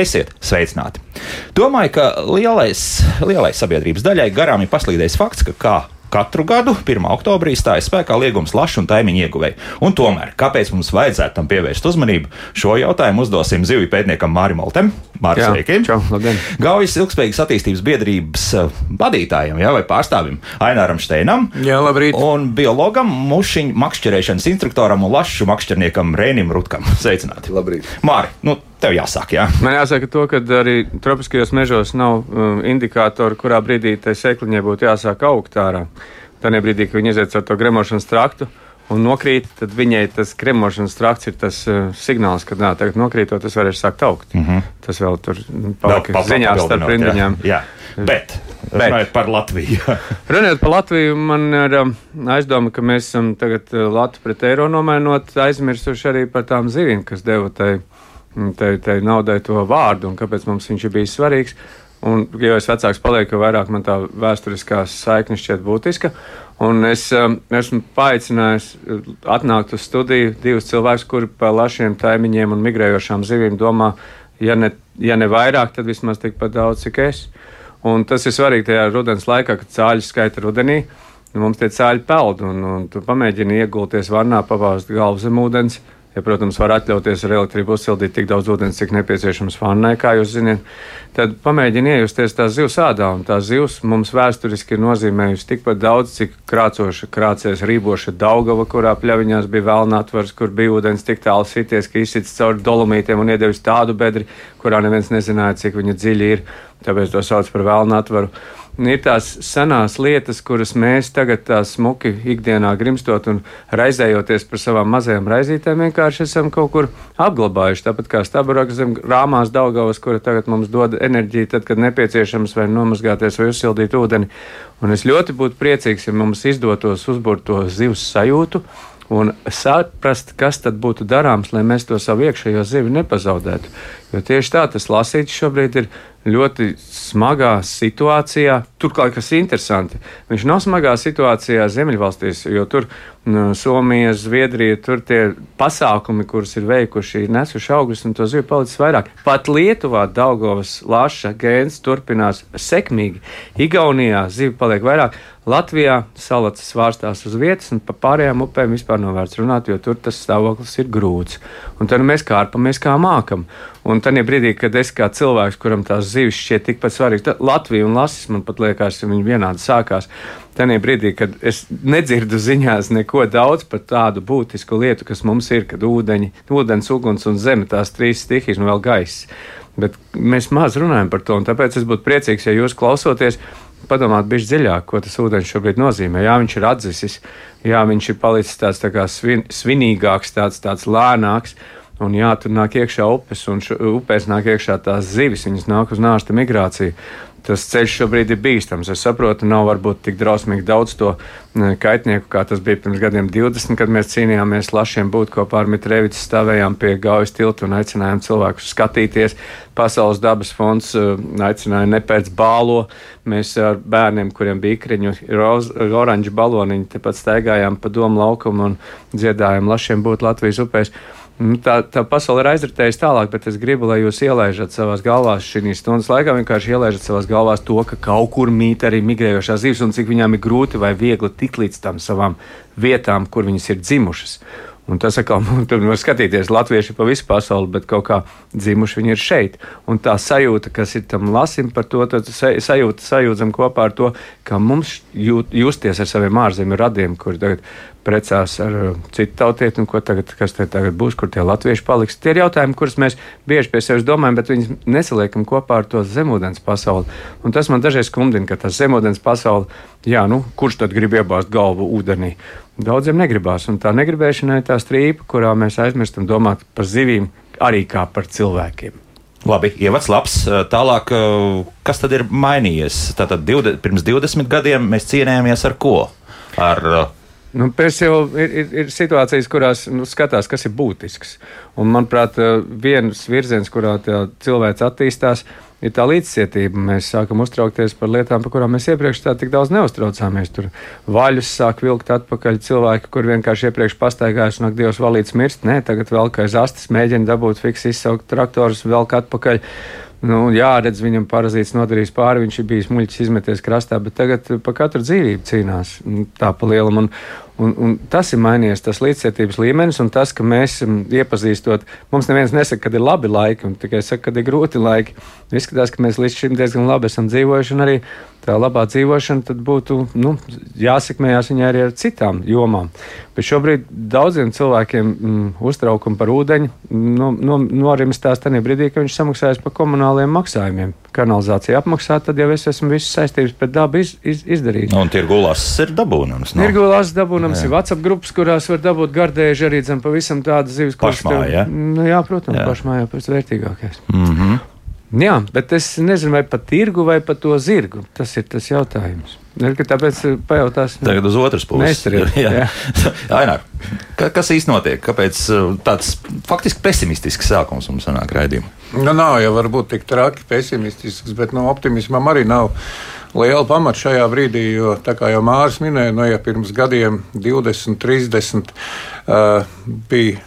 Esiet sveicināti! Domāju, ka lielais, lielai sabiedrības daļai garām ir paslīdējis fakts, ka kā Katru gadu 1. oktobrī stājas spēkā liegums lašu un taimiņu ieguvēji. Un tomēr, kāpēc mums vajadzētu tam pievērst uzmanību, šo jautājumu uzdosim zivju pētniekam Mārim Oltem. Māris, labdien. Gaujas ilgspējīgas attīstības biedrības eh, vadītājam jā, vai pārstāvim Aināram Steinam. Jā, labrīt. Un biologam, mušiņu makšķerēšanas instruktoram un lašu makšķerniekam Rēnim Rutkam. Sveicināti! Labrīt. Māri, nu, tev jāsāk, jā. Man jāsaka, to, ka arī tropiskajos mežos nav um, indikātori, kurā brīdī tai sēkliņai būtu jāsāk augt ārā. Tajā brīdī, kad viņi iziet caur to gremošanas traktu un nokrīt, tad viņai tas gremošanas trakts ir tas uh, signāls, ka nā, tagad nokrītot, tas varēs sākt augt. Mm -hmm. Tas vēl tur palika ziņās starp rindiņām. Jā, jā. bet, Bet. runājot par Latviju. Runājot par Latviju, man ir um, aizdoma, ka mēs esam tagad uh, Latviju pret eiro nomainot, aizmirsuši arī par tām zivīm, kas deva tai, tai, tai naudai to vārdu un kāpēc mums viņš ir bijis svarīgs. Un, jo es vecāks palieku, jo vairāk man tā vēsturiskā saikne šķiet būtiska. Un es um, esmu paaicinājis uh, atnākt uz studiju divus cilvēkus, kuri par lašiem taimiņiem un migrējošām zivīm domā, ja ne, ja ne vairāk, tad vismaz tikpat daudz, cik es. Un tas ir svarīgi tajā rudens laikā, kad cāļu skaita rudenī. Mums tie cāļi peld, un, un tu pamēģini iegulties vannā, pavāzt galvu zem ūdens. Ja, protams, var atļauties ar elektrību uzsildīt tik daudz ūdens, cik nepieciešams vannai, kā jūs zināt. Tad pamēģini iejusties tās zivs ādā, un tās zivs mums vēsturiski ir nozīmējusi tikpat daudz, cik krācoša, krācies rīboša Daugava, kurā pļaviņās bija vēlna atvars, kur bija ūdens tik tālu sities, ka izsits cauri dolomītiem un iedevis tādu bedri, kurā neviens nezināja, cik viņa dziļi ir. Tāpēc to sauc par vēlna atvaru ir tās senās lietas, kuras mēs tagad tā smuki ikdienā grimstot un raizējoties par savām mazajām raizītēm, vienkārši esam kaut kur apglabājuši. Tāpat kā stabaraka zem rāmās Daugavas, kura tagad mums dod enerģiju, tad, kad nepieciešams vai nomazgāties vai uzsildīt ūdeni. Un es ļoti būtu priecīgs, ja mums izdotos uzbūrt to zivs sajūtu un saprast, kas tad būtu darāms, lai mēs to savu iekšējo zivi nepazaudētu. Jo tieši tā tas lasīts šobrīd ir ļoti smagā situācijā. Turklāt, kas ir interesanti, viņš nav smagā situācijā Ziemeļvalstīs, jo tur nu, Somija, Zviedrija, tur tie pasākumi, kurus ir veikuši, ir nesuši augļus un to zivju palicis vairāk. Pat Lietuvā Daugovas laša gēns turpinās sekmīgi. Igaunijā zivju paliek vairāk. Latvijā salacis svārstās uz vietas, un par pārējām upēm vispār nav vērts runāt, jo tur tas stāvoklis ir grūts. Un tad mēs kārpamies kā mākam. Un tad brīdī, kad es kā cilvēks, kuram tās zivis šķiet tikpat svarīgas, tad Latvija un Latvijas man pat liekas, ka viņi vienādi sākās. Tajā brīdī, kad es nedzirdu ziņās neko daudz par tādu būtisku lietu, kas mums ir, kad ūdeņi, ūdens, uguns un zeme, tās trīs stihijas un vēl gaiss. Bet mēs maz runājam par to, un tāpēc es būtu priecīgs, ja jūs klausoties, padomāt bišķi dziļāk, ko tas ūdens šobrīd nozīmē. Jā, viņš ir atdzisis, jā, viņš ir palicis tāds tā svin, svinīgāks, tāds, tāds lēnāks. Un jā, tur nāk iekšā upes, un š, upēs nāk iekšā tās zivis, viņas nāk uz nāsta migrāciju. Tas ceļš šobrīd ir bīstams. Es saprotu, nav varbūt tik drausmīgi daudz to kaitnieku, kā tas bija pirms gadiem 20, kad mēs cīnījāmies lašiem būt kopā ar Mitrēvicu, stāvējām pie gaujas tilta un aicinājām cilvēkus skatīties. Pasaules dabas fonds aicināja nepēc bālo. Mēs ar bērniem, kuriem bija ikriņu, oranžu baloniņi, tepat staigājām pa domu laukumu un dziedājām lašiem būt Latvijas upēs. Nu, tā, tā pasaule ir aizritējusi tālāk, bet es gribu, lai jūs ielaižat savā galvā šī stundas laikā, vienkārši ielaižat savā galvā to, ka kaut kur mīt arī migrējošās zivs un cik viņām ir grūti vai viegli tikt līdz tam savām vietām, kur viņas ir dzimušas. Un tas atkal, var skatīties, latvieši pa visu pasauli, bet kaut kā dzimuši viņi ir šeit. Un tā sajūta, kas ir tam lasim par to, sajūta sajūtam kopā ar to, ka mums jūt, justies ar saviem ārzemju radiem, kuri tagad precās ar uh, citu tautieti, un tagad, kas te tagad būs, kur tie latvieši paliks. Tie ir jautājumi, kurus mēs bieži pie sevis domājam, bet viņus nesaliekam kopā ar to zemūdens pasauli. Un tas man dažreiz skumdina, ka tas zemūdens pasaule, jā, nu, kurš tad grib iebāzt galvu ūdenī? Daudziem negribās, un tā negribēšana ir tā strīpa, kurā mēs aizmirstam domāt par zivīm arī kā par cilvēkiem. Labi, ievads labs. Tālāk, kas tad ir mainījies? Tātad 20, pirms 20 gadiem mēs cīnījāmies ar ko? Ar Nu, Pēc jau ir, ir, ir situācijas, kurās nu, skatās, kas ir būtisks. Un, manuprāt, viens virziens, kurā cilvēks attīstās, ir tā līdzcietība. Mēs sākam uztraukties par lietām, par kurām mēs iepriekš tā tik daudz neuztraucāmies. Tur vaļus sāk vilkt atpakaļ cilvēki, kur vienkārši iepriekš pastaigājuši un ak, Dievs valīts mirst. Nē, tagad vēl kā zastas mēģina dabūt fiks izsaukt traktorus, velk atpakaļ. Nu, jā, redz, viņam parazīts nodarījis pāri, viņš ir bijis muļķis izmeties krastā, bet tagad par katru dzīvību cīnās nu, tā pa lielam. Un, Un, un tas ir mainījies, tas līdzcietības līmenis, un tas, ka mēs iepazīstot, mums neviens nesaka, kad ir labi laiki, un tikai saka, kad ir grūti laiki. Izskatās, ka mēs līdz šim diezgan labi esam dzīvojuši, un arī tā labā dzīvošana būtu nu, jāsekmējās viņai arī ar citām jomām. Bet šobrīd daudziem cilvēkiem mm, uztraukumi par ūdeņu no, no, norimstās tajā brīdī, kad viņš samaksājas par komunāliem maksājumiem. Kanalizācija apmaksā, tad jau es esmu visas saistības pret dabu iz, iz, izdarījis. Un tirgulās ir dabūnams. No? Tirgulās dabūnams jā. ir WhatsApp grupas, kurās var dabūt gardēži arī zem pavisam tādas zivis, kuras tev, ja? nu, jā, protams, jā. pašmājā pēc vērtīgākais. Mm -hmm. Jā, bet es nezinu, vai par tirgu vai par to zirgu. Tas ir tas jautājums. Tāpēc eh, pajautāsim. Tagad uz otras puses. Ainēr, kas īstenībā notiek? Kāpēc eh, tāds faktiski pesimistisks sākums mums sanāk raidījumā? Nu, nav jau varbūt tik traki pesimistisks, bet no optimismam arī nav liela pamata šajā brīdī, jo, kā jau Mārcis minēja, no, nu, ja pirms gadiem 20, 30 uh, bija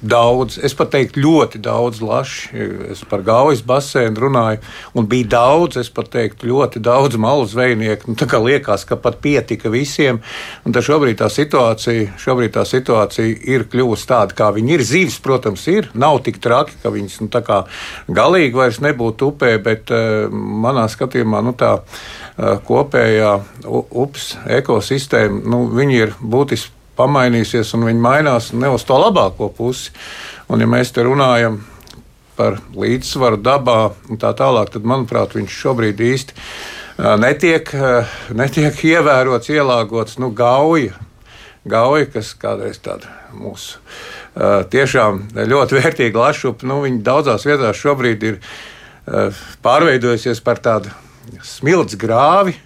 daudz, es pat teiktu, ļoti daudz lašu. Es par gaujas basēnu runāju, un bija daudz, es pat teiktu, ļoti daudz malu zvejnieku. Nu, tā kā liekas, ka pat pietika visiem. Un tad šobrīd tā situācija, šobrīd tā situācija ir kļuvusi tāda, kā viņi ir. Zīves, protams, ir. Nav tik traki, ka viņas nu, galīgi vairs nebūtu upē, bet uh, manā skatījumā nu, tā uh, kopējā upes ekosistēma, nu, ir būtiski pamainīsies un viņi mainās ne uz to labāko pusi. Un, ja mēs te runājam par līdzsvaru dabā un tā tālāk, tad, manuprāt, viņš šobrīd īsti netiek, netiek ievērots, ielāgots nu, gauja. Gauja, kas kādreiz tāda mūsu tiešām ļoti vērtīga lašupa, nu, viņa daudzās vietās šobrīd ir pārveidojusies par tādu smilts grāvi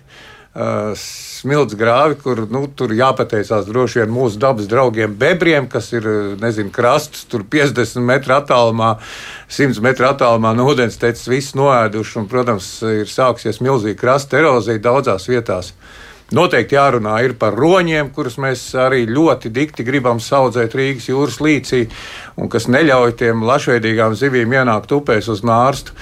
smilts grāvi, kur nu, tur jāpateicās droši vien mūsu dabas draugiem bebriem, kas ir nezinu, krasts, tur 50 metru attālumā, 100 metru attālumā no ūdens teicis, viss noēduši. Un, protams, ir sāksies milzīga krasta erozija daudzās vietās. Noteikti jārunā par roņiem, kurus mēs arī ļoti dikti gribam audzēt Rīgas jūras līcī, un kas neļauj tiem lašveidīgām zivīm ienākt upēs uz nārstu.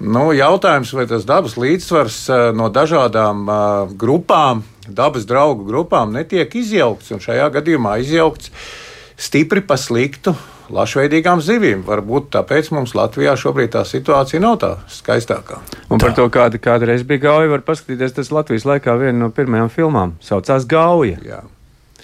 Nu, jautājums, vai tas dabas līdzsvars eh, no dažādām uh, grupām, dabas draugu grupām netiek izjaukts, un šajā gadījumā izjaukts stipri pa sliktu lašveidīgām zivīm. Varbūt tāpēc mums Latvijā šobrīd tā situācija nav tā skaistākā. Un par tā. to, kāda kādreiz bija gauja, var paskatīties. Tas Latvijas laikā viena no pirmajām filmām saucās Gauja.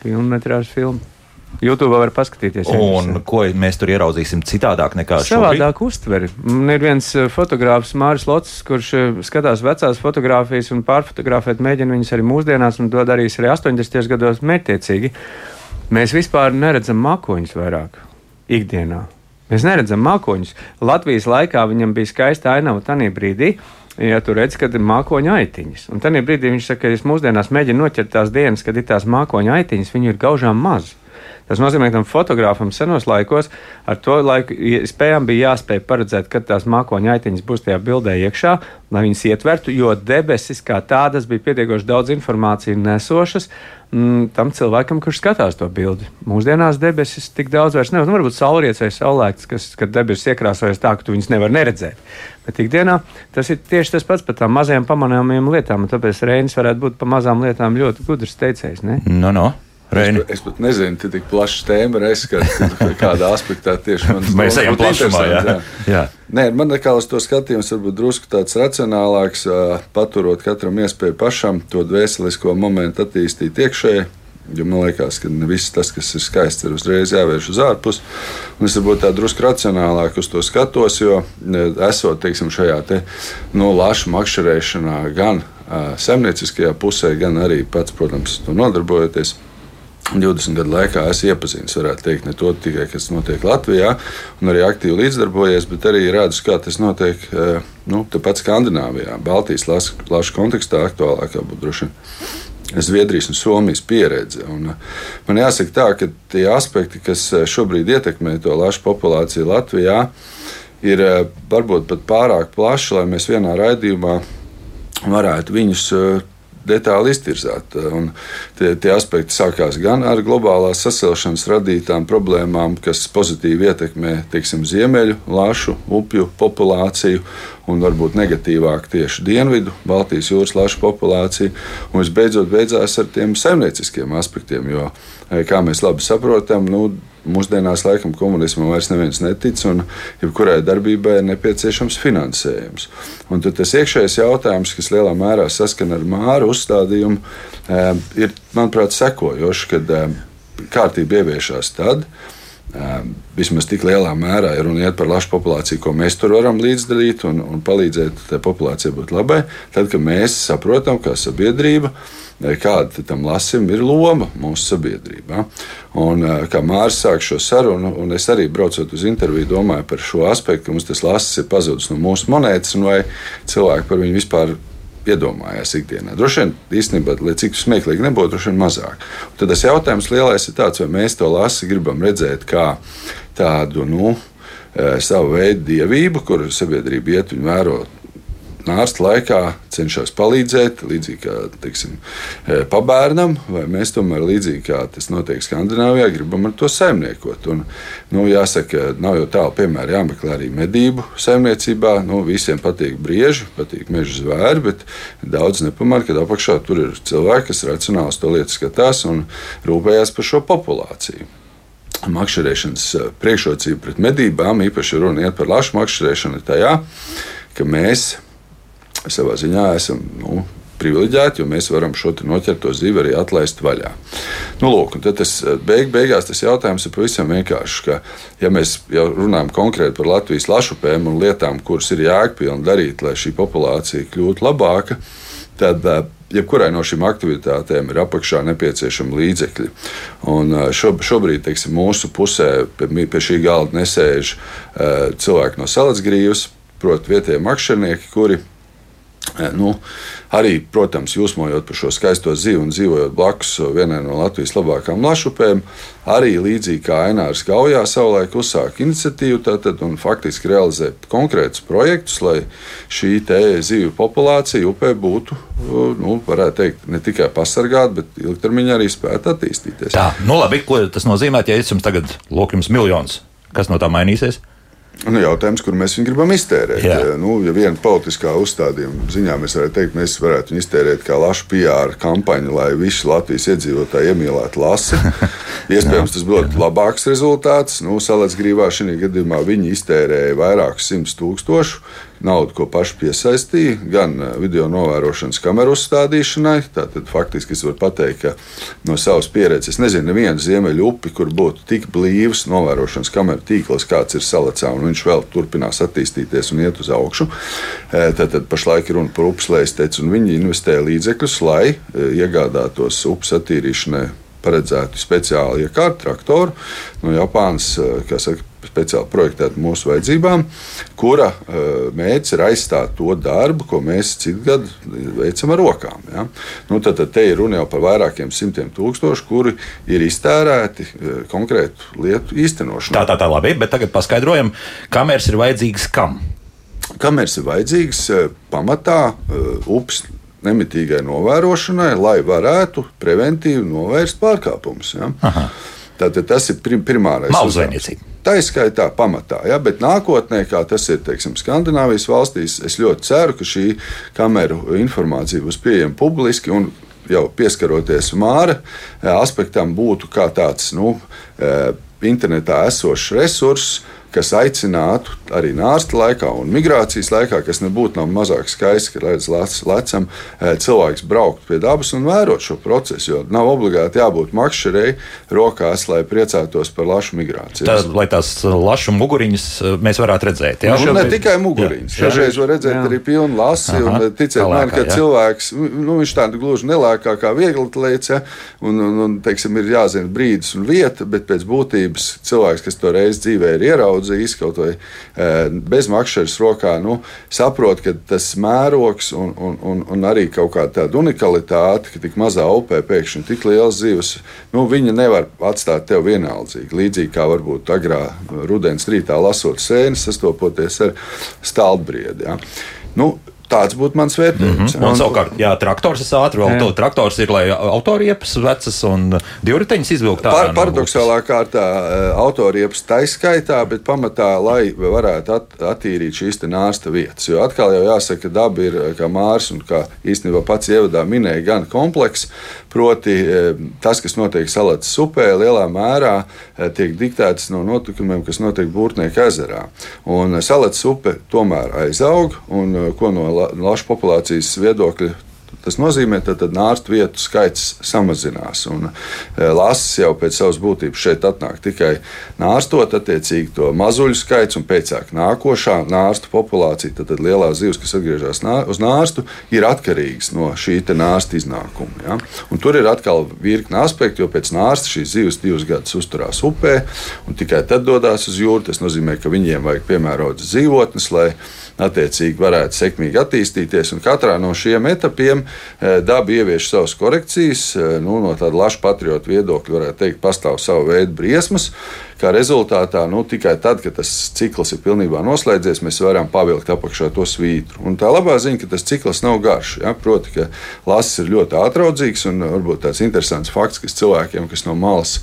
Filmetrāžu filmu. YouTube var paskatīties. Un ko mēs tur ieraudzīsim citādāk nekā šobrīd? Savādāk uztveri. Man ir viens eh, fotogrāfs, Māris Lots, kurš eh, skatās vecās fotogrāfijas un pārfotografēt, mēģina viņas arī mūsdienās, un to darīs arī 80. gados mērķiecīgi. Mēs vispār neredzam mākoņus vairāk ikdienā. Mēs neredzam mākoņus. Latvijas laikā viņam bija skaista ainava tajā brīdī. Ja tu redz, kad ir mākoņa aitiņas, un tajā brīdī viņš saka, ka es mūsdienās mēģinu noķert tās dienas, kad ir tās mākoņa aitiņas, viņu ir gaužām maz. Tas nozīmē, ka tam fotogrāfam senos laikos ar to laiku spējām bija jāspēj paredzēt, kad tās mākoņa aitiņas būs tajā bildē iekšā, lai viņas ietvertu, jo debesis kā tādas bija pietiekoši daudz informācijas nesošas mm, tam cilvēkam, kurš skatās to bildi. Mūsdienās debesis tik daudz vairs nav. Nu, varbūt saulrietis vai saulēkts, kas, kad debesis iekrāsojas tā, ka tu viņus nevar neredzēt. Bet ikdienā tas ir tieši tas pats par tām mazajām pamanāmajām lietām. Tāpēc Reinis varētu būt par mazām lietām ļoti gudrs teicējs. No, no. Reini. Es, es pat nezinu, cik plašs tēma ir aizskats, kādā aspektā tieši man Mēs ejam plašumā, jā. jā. jā. Nē, man liekas, to skatījums varbūt drusku tāds racionālāks, paturot katram iespēju pašam to dvēselisko momentu attīstīt iekšēji. Jo man liekas, ka ne viss tas, kas ir skaists, ir uzreiz jāvērš uz ārpusi. Es varbūt tā drusku racionālāk uz to skatos, jo esot teiksim, šajā te, no nu, lašu makšķerēšanā gan uh, zemnieciskajā pusē, gan arī pats, protams, to nodarbojoties. 20 gadu laikā esmu iepazinis, varētu teikt, ne to tikai, kas notiek Latvijā, un arī aktīvi līdzdarbojies, bet arī redzu, kā tas notiek nu, tepat Skandināvijā, Baltijas lašu kontekstā, aktuālākā būtu droši vien Zviedrijas un Somijas pieredze. Un man jāsaka, tā, ka tie aspekti, kas šobrīd ietekmē to lašu populāciju Latvijā, ir varbūt pat pārāk plaši, lai mēs vienā raidījumā varētu viņus detāli iztirzēt. Un tie, tie aspekti sākās gan ar globālās sasilšanas radītām problēmām, kas pozitīvi ietekmē teiksim, ziemeļu, lašu, upju populāciju. Un varbūt negatīvāk tieši dienvidu, Baltijas jūras lašu populāciju. Un visbeidzot, beidzās ar tiem saimnieciskiem aspektiem. Jo, kā mēs labi saprotam, nu, Mūsdienās laikam komunismam vairs neviens netic, un jebkurai darbībai ir nepieciešams finansējums. Un tad tas iekšējais jautājums, kas lielā mērā saskana ar māru uzstādījumu, eh, ir, manuprāt, sekojošs, kad eh, kārtība ieviešās tad, eh, vismaz tik lielā mērā, ja runa iet par lašu populāciju, ko mēs tur varam līdzdarīt un, un palīdzēt tai populācijai būt labai, tad, mēs saprotam, kā sabiedrība, kāda tam lasim ir loma mūsu sabiedrībā. Un, kā Mārcis sāk šo sarunu, un es arī braucot uz interviju, domāju par šo aspektu, ka mums tas lasis ir pazudis no mūsu monētas, un vai cilvēki par viņu vispār iedomājās ikdienā. Droši vien, īstenībā, lai cik smieklīgi nebūtu, droši vien mazāk. Un tad tas jautājums lielais ir tāds, vai mēs to lasi gribam redzēt kā tādu, nu, savu veidu dievību, kur sabiedrība iet un vēro ārsta laikā cenšas palīdzēt, līdzīgi kā teiksim, e, pabērnam, vai mēs tomēr līdzīgi kā tas notiek Skandināvijā, gribam ar to saimniekot. Un, nu, jāsaka, nav jau tālu piemēram jāmeklē arī medību saimniecībā. Nu, visiem patīk brieži, patīk meža zvēri, bet daudz nepamanā, ka apakšā tur ir cilvēki, kas racionāli uz to lietu skatās un rūpējas par šo populāciju makšķerēšanas e, priekšrocība pret medībām, īpaši runa iet par lašu makšķerēšanu, ir tajā, ka mēs savā ziņā esam nu, privileģēti, jo mēs varam šo noķerto zivi arī atlaist vaļā. Nu, lūk, tas beig, beigās tas jautājums ir pavisam vienkāršs. Ka, ja mēs jau runājam konkrēti par Latvijas lašupēm un lietām, kuras ir jēgpilni darīt, lai šī populācija kļūtu labāka, tad eh, jebkurai no šīm aktivitātēm ir apakšā nepieciešami līdzekļi. Un eh, šob, šobrīd teiksim, mūsu pusē pie, šī galda nesēž cilvēki no Salacgrības, proti, vietējie makšķernieki, kuri Nu, arī, protams, jūsmojot par šo skaisto zivu un dzīvojot blakus vienai no Latvijas labākajām lašupēm, arī līdzīgi kā Ainārs Gaujā savulaik uzsāka iniciatīvu tātad, un faktiski realizē konkrētus projektus, lai šī zivju populācija upē būtu, nu, varētu teikt, ne tikai pasargāta, bet ilgtermiņā arī spētu attīstīties. Tā, nu labi, ko tas nozīmē, ja es jums tagad loku jums miljonus? Kas no tā mainīsies? Nu, jautājums, kur mēs viņu gribam iztērēt. Jā. Nu, ja viena politiskā uzstādījuma ziņā mēs varētu teikt, mēs varētu viņu iztērēt kā lašu PR kampaņu, lai visi Latvijas iedzīvotāji iemīlētu lasi. Iespējams, tas būtu labāks rezultāts. Nu, Salēdz grīvā šī gadījumā viņi iztērēja vairākus simtus tūkstošu naudu, ko paši piesaistīja, gan eh, video novērošanas kameru uzstādīšanai. Tātad faktiski es varu pateikt, ka no savas pieredzes es nezinu, nevienu ziemeļu upi, kur būtu tik blīvs novērošanas kameru tīkls, kāds ir salacā, un viņš vēl turpinās attīstīties un iet uz augšu. Eh, Tātad pašlaik ir runa par upes lēsteci, un viņi investē līdzekļus, lai eh, iegādātos upes attīrīšanai paredzētu speciāli iekārtu traktoru no Japānas, kas ir speciāli projektēta mūsu vajadzībām, kura uh, mērķis ir aizstāt to darbu, ko mēs citu gadu veicam ar rokām. Ja? Nu, tad, tad te ir runa jau par vairākiem simtiem tūkstošu, kuri ir iztērēti uh, konkrētu lietu īstenošanai. Tā, tā, tā, labi, bet tagad paskaidrojam, kameras ir vajadzīgas kam? Kameras ir vajadzīgas uh, pamatā upes nemitīgai novērošanai, lai varētu preventīvi novērst pārkāpumus. Ja? Tātad tas ir prim, primārais. Mauzvainiecība. Tā ir skaitā pamatā, ja? bet nākotnē, kā tas ir teiksim, Skandinavijas valstīs, es ļoti ceru, ka šī kameru informācija būs pieejama publiski un jau pieskaroties māra aspektam, būtu kā tāds nu, eh, internetā esošs resurss kas aicinātu arī nārsta laikā un migrācijas laikā, kas nebūtu nav mazāk skaisti, ka redz lecam, eh, cilvēks braukt pie dabas un vērot šo procesu. Jo nav obligāti jābūt makšķerei rokās, lai priecātos par lašu migrāciju. Tā, lai tās lašu muguriņas eh, mēs varētu redzēt. Jā, nu, ne tikai muguriņas. Dažreiz var redzēt jā. arī pilnu lasi. Aha, un, ticiet man, ka jā. cilvēks, nu, viņš tādu gluži nelēkā kā viegli ja, un, un, un teiksim, ir jāzina brīdis un vieta, bet pēc būtības cilvēks, kas to reiz dzīvē ir ieraudzījis, ieraudzījis kaut vai bez makšķeres rokā, nu, saprot, ka tas mērogs un, un, un, un arī kaut kāda tāda unikalitāte, ka tik mazā upē pēkšņi tik liels zivs, nu, viņa nevar atstāt tev vienaldzīgi. Līdzīgi kā varbūt agrā rudens rītā lasot sēnes, sastopoties ar stāvbriedi. Ja. Tāds būtu mans vērtējums. Mm -hmm. Un, savukārt, jā, traktors ir ātrs, vēl to traktors ir, lai autoriepas vecas un divriteņas izvilkt ārā. Par, paradoxālā kārtā autoriepas taiskaitā, bet pamatā, lai varētu at, attīrīt šīs nārsta vietas. Jo atkal jau jāsaka, ka daba ir, kā Mārs un kā īstenībā pats ievadā minēja, gan komplekss, proti tas, kas notiek Salatas upē, lielā mērā tiek diktēts no notikumiem, kas notiek Būrtnieku ezerā. Un Salatas upe tomēr aizaug, un ko no lašu populācijas viedokļa Tas nozīmē, ka nārstu vietu skaits samazinās. Un, e, lasis jau pēc savas būtības šeit atnāk tikai nārstot, attiecīgi to mazuļu skaits, un pēc tam nākošā nārstu populācija, tad, tad lielā zivs, kas atgriežas nā, uz nārstu, ir atkarīgs no šī nārsta iznākuma. Ja? Un tur ir atkal virkni aspekti, jo pēc nārsta šīs zivs divus gadus uzturās upē, un tikai tad dodas uz jūru. Tas nozīmē, ka viņiem vajag piemērotas dzīvotnes, lai attiecīgi varētu sekmīgi attīstīties. Katrā no šiem etapiem eh, daba ievieš savas korekcijas. Eh, nu, no tāda laša patriotu viedokļa varētu teikt, pastāv savu veidu briesmas. Kā rezultātā nu, tikai tad, kad tas cikls ir pilnībā noslēdzies, mēs varam pavilkt apakšā to svītru. Un tā labā ziņa, ka tas cikls nav garš. Ja? Proti, ka lasis ir ļoti atraudzīgs un varbūt tāds interesants fakts, kas cilvēkiem, kas no malas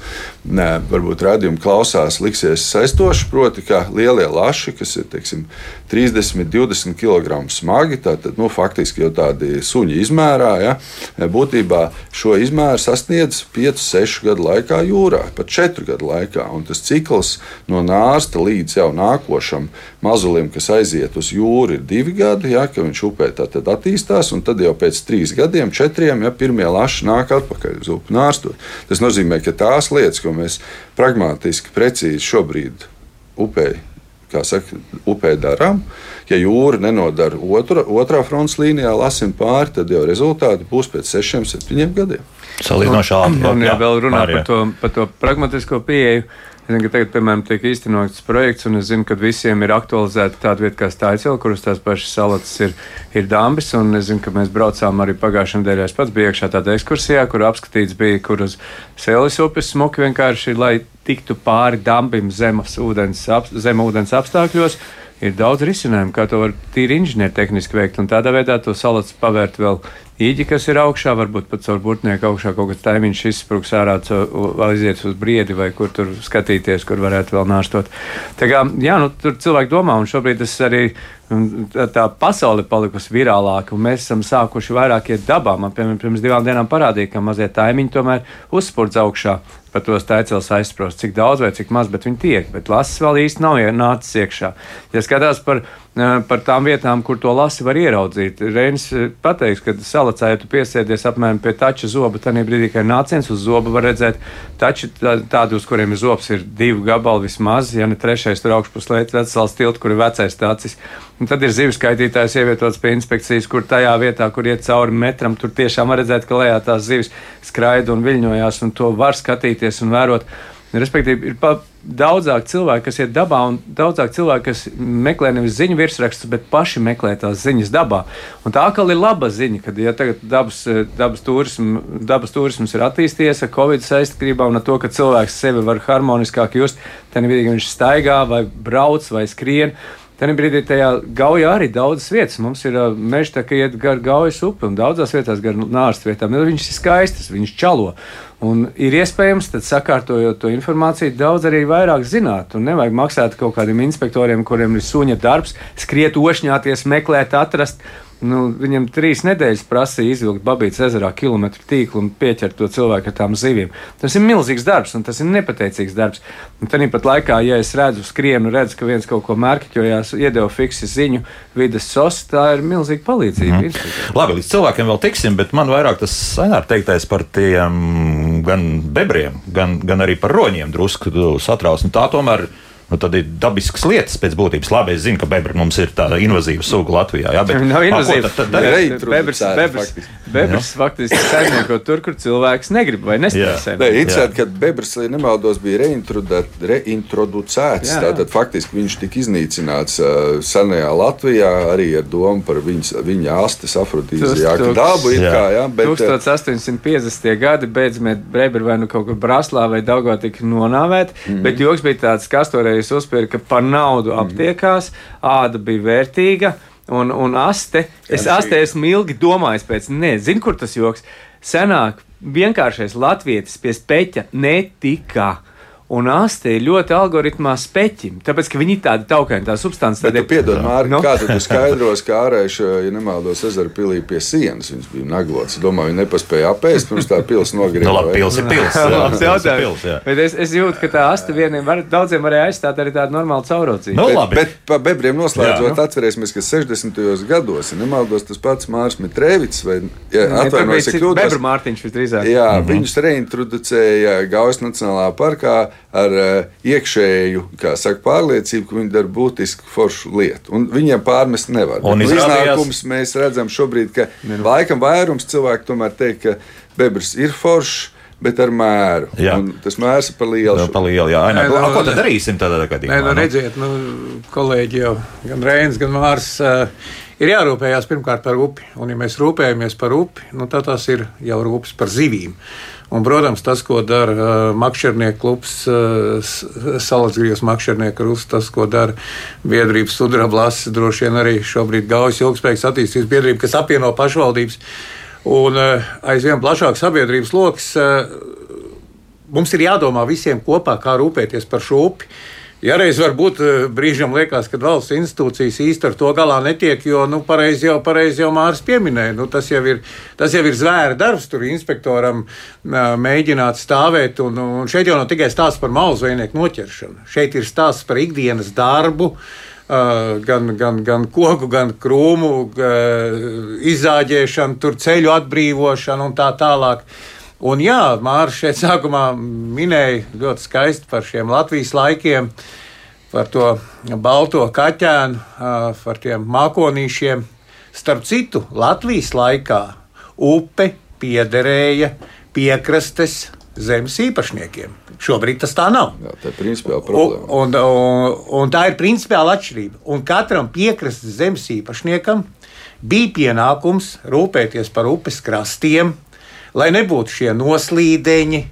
ne, varbūt redzējumu klausās, liksies saistoši. Proti, ka lielie laši, kas ir teiksim, 30, 20 kg smagi, tad nu, faktiski jau tādi suņi izmērā, ja? būtībā šo izmēru sasniedz 5, 6 gadu laikā jūrā, pat 4 gadu laikā. Un tas cikls no nārsta līdz jau nākošam mazulim, kas aiziet uz jūru, ir divi gadi, ja, ka viņš upē tad attīstās, un tad jau pēc trīs gadiem, četriem, ja pirmie laši nāk atpakaļ uz upi nārstot. Tas nozīmē, ka tās lietas, ko mēs pragmatiski, precīzi šobrīd upē kā saka, upē darām. Ja jūra nenodara otra, otrā frontes līnijā, lasim pāri, tad jau rezultāti būs pēc sešiem, septiņiem gadiem. Salīdzinoši ātri. Un, ja vēl runā par to, par to pragmatisko pieeju, Es zinu, ka tagad, piemēram, tiek īstenots projekts, un es zinu, ka visiem ir aktualizēta tāda vieta kā Stācila, kuras tās pašas salatas ir, ir dambis. Un es zinu, ka mēs braucām arī pagājušajā nedēļā. Es pats biju iekšā tādā ekskursijā, kur apskatīts bija, kur uz Sēles upes smuki vienkārši, lai tiktu pāri dambim zemes ūdens, ap, zem ūdens apstākļos. Ir daudz risinājumu, kā to var tīri inženiertehniski veikt, un tādā veidā to salats pavērt vēl īģi, kas ir augšā, varbūt pat caur burtnieku augšā kaut kāds taimiņš izspruks ārā, aiziet uz briedi vai kur tur skatīties, kur varētu vēl nāstot. Tā kā, jā, nu, tur cilvēki domā, un šobrīd tas arī tā pasaule palikusi virālāka, un mēs esam sākuši vairāk iet dabā. Man, piemēram, pirms divām dienām parādīja, ka mazie taimiņi tomēr uzspurdz augšā. Par to stēcēlis aizsprost, cik daudz vai cik maz, bet viņi tiek. Bet lasis vēl īsti nav nācis iekšā. Ja skatās par par tām vietām, kur to lasi var ieraudzīt. Reinis pateiks, ka salacā, ja tu piesēdies apmēram pie tača zoba, tad brīdī, kad ir nāciens uz zoba, var redzēt tači tādu, uz kuriem ir zobs, ir divi gabali vismaz, ja ne trešais tur augšpus lētas vecās tilts, kur ir vecais tacis. Un tad ir zivs skaitītājs ievietots pie inspekcijas, kur tajā vietā, kur iet cauri metram, tur tiešām var redzēt, ka lejā tās zivis skraida un viļņojās, un to var skatīties un vērot. Respektīvi, ir pa, daudzāk cilvēku, kas iet dabā, un daudzāk cilvēku, kas meklē nevis ziņu virsrakstus, bet paši meklē tās ziņas dabā. Un tā atkal ir laba ziņa, ka ja tagad dabas, dabas, turism, dabas turisms ir attīstījies ar Covid saistībā un ar to, ka cilvēks sevi var harmoniskāk just, tad brīdī, viņš staigā vai brauc vai skrien. Tajā brīdī tajā gaujā arī daudzas vietas. Mums ir uh, meža, kā iet gar gaujas upi, un daudzās vietās gar nārstu vietām. Viņš ir skaists, viņš čalo. Un ir iespējams, tad sakārtojot to informāciju, daudz arī vairāk zināt. Un nevajag maksāt kaut kādiem inspektoriem, kuriem ir suņa darbs, skriet, ošņāties, meklēt, atrast. Nu, viņam trīs nedēļas prasīja izvilkt Babītas ezerā kilometru tīklu un pieķert to cilvēku ar tām zivīm. Tas ir milzīgs darbs, un tas ir nepateicīgs darbs. Un tad pat laikā, ja es redzu, skrienu, redzu, ka viens kaut ko mērķojās, iedeva fiksi ziņu, vidas sos, tā ir milzīga palīdzība. Mm. -hmm. Labi, līdz cilvēkiem vēl tiksim, bet man vairāk tas sainār teiktais par tiem gan bebriem, gan, gan arī par roņiem drusku satrauc. Nu, tā tomēr Nu, tad ir dabiskas lietas pēc būtības. Labi, es zinu, ka bebra mums ir tāda invazīva suga Latvijā. Jā, bet Nav a, ko invazīva. tad- tad darīt? Re- Bebrs, bebrs, faktiski. bebrs faktiski saimnieko tur, kur cilvēks negrib vai nespēj Jā. Nē, interesanti, ka Bebrs, ja nemaldos, bija reintrodu- reintroducēts. Jā, jā. Tātad faktiski viņš tika iznīcināts uh, senajā Latvijā arī ar domu par viņas, viņa astes afrodīzijāku dabu. it Jā. Kā, ja, bet, uh, 1850. gadi beidzot Breber vai nu kaut kur Braslā vai Daugā tika nonāvēti, Mhm. mm. bet joks bija tāds, kas toreiz uzpirka par naudu Mhm. aptiekās, āda bija vērtīga. Un, un aste, es astē esmu ilgi domājis pēc, nezinu, kur tas joks. Senāk vienkāršais latvietis pie speķa netika. Un aste ir ļoti algoritmā speķim, tāpēc, ka viņi ir tādi taukaini, tā substance. Bet tu piedod, Nu? no? kā tu skaidros, kā ārējuši, ja nemaldos, ezera pilī pie sienas. Viņš bija naglots. Domāju, viņi nepaspēja apēst, pirms tā pils nogriezta. Nu, labi, pils ir pils. jā, Labs ir jautājums. Bet es, es jūtu, ka tā asta vieniem var, daudziem varēja aizstāt arī tādu normālu caurrocību. Nu, Bet, labi. bet par bebriem noslēdzot, Jā. atcerēsimies, ka 60. gados, ja nemaldos, tas pats Mārcis Mitrēvits, vai ja, bija ja kļūdos, Bebra Mārtiņš visdrīzāk. Jā, mm -hmm. viņus reintroducēja Gaujas Nacionālajā parkā ar uh, iekšēju kā saka, pārliecību, ka viņi dara būtisku foršu lietu. Un viņiem pārmest nevar. Un nu, iznākums mēs redzam šobrīd, ka laikam vairums cilvēku tomēr teikt, ka bebrs ir foršs. Bet ar mēru. Tas mērs ir par lielu. Jā, pa lielu, jā. Nē, nu, a, ko tad darīsim tādā gadījumā? Nē, nu, nu? redziet, nu, kolēģi jau gan Reinas, gan Mārs. Uh, Ir jārūpējas pirmkārt par upi. Un, ja mēs rūpējamies par upi, nu, tad tas ir jau rūpes par zivīm. Un, protams, tas, ko dara uh, makšķernieku klubs, uh, Salacgrības makšķernieku krusts, tas, ko dara biedrības sudrablas, droši vien arī šobrīd Gaujas ilgspējīgas attīstības biedrība, kas apvieno pašvaldības un uh, aizvien plašāk sabiedrības lokus. Uh, mums ir jādomā visiem kopā, kā rūpēties par šo upi. Ja reiz varbūt eh, brīžam liekas, ka valsts institūcijas īsti ar to galā netiek, jo, nu, pareizi jau, pareiz jau Māris pieminēja, nu, tas, jau ir, tas jau ir zvēra darbs, tur inspektoram mēģināt stāvēt, un, un šeit jau nav tikai stāsts par mauzveinieku noķeršanu. Šeit ir stāsts par ikdienas darbu, gan, gan, gan koku, gan krūmu izzāģēšanu, ceļu atbrīvošanu un tā tālāk. Un jā, Mārcis šeit sākumā minēja ļoti skaisti par šiem Latvijas laikiem, par to balto kaķēnu, par tiem mākonīšiem. Starp citu, Latvijas laikā upe piederēja piekrastes zemes īpašniekiem. Šobrīd tas tā nav. Jā, tā ir principiāla problēma. un, un, un tā ir principiāla atšķirība. Un katram piekrastes zemes īpašniekam bija pienākums rūpēties par upes krastiem, lai nebūtu šie noslīdeņi,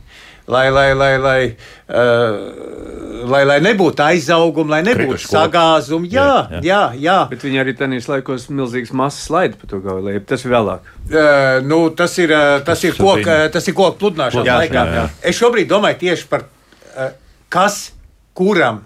lai, lai, lai, lai, uh, lai, lai nebūtu aizaugumi, lai nebūtu sagāzumi. Jā, Jā, jā, jā. Bet viņi arī tajos laikos milzīgas masas laida pa to gauju. Tas ir vēlāk. Uh, nu, tas ir, uh, tas ir Tas koka, bija- tas ir koka pludināšanas laikā. jā, jā. Es šobrīd domāju tieši par uh, kas, kuram,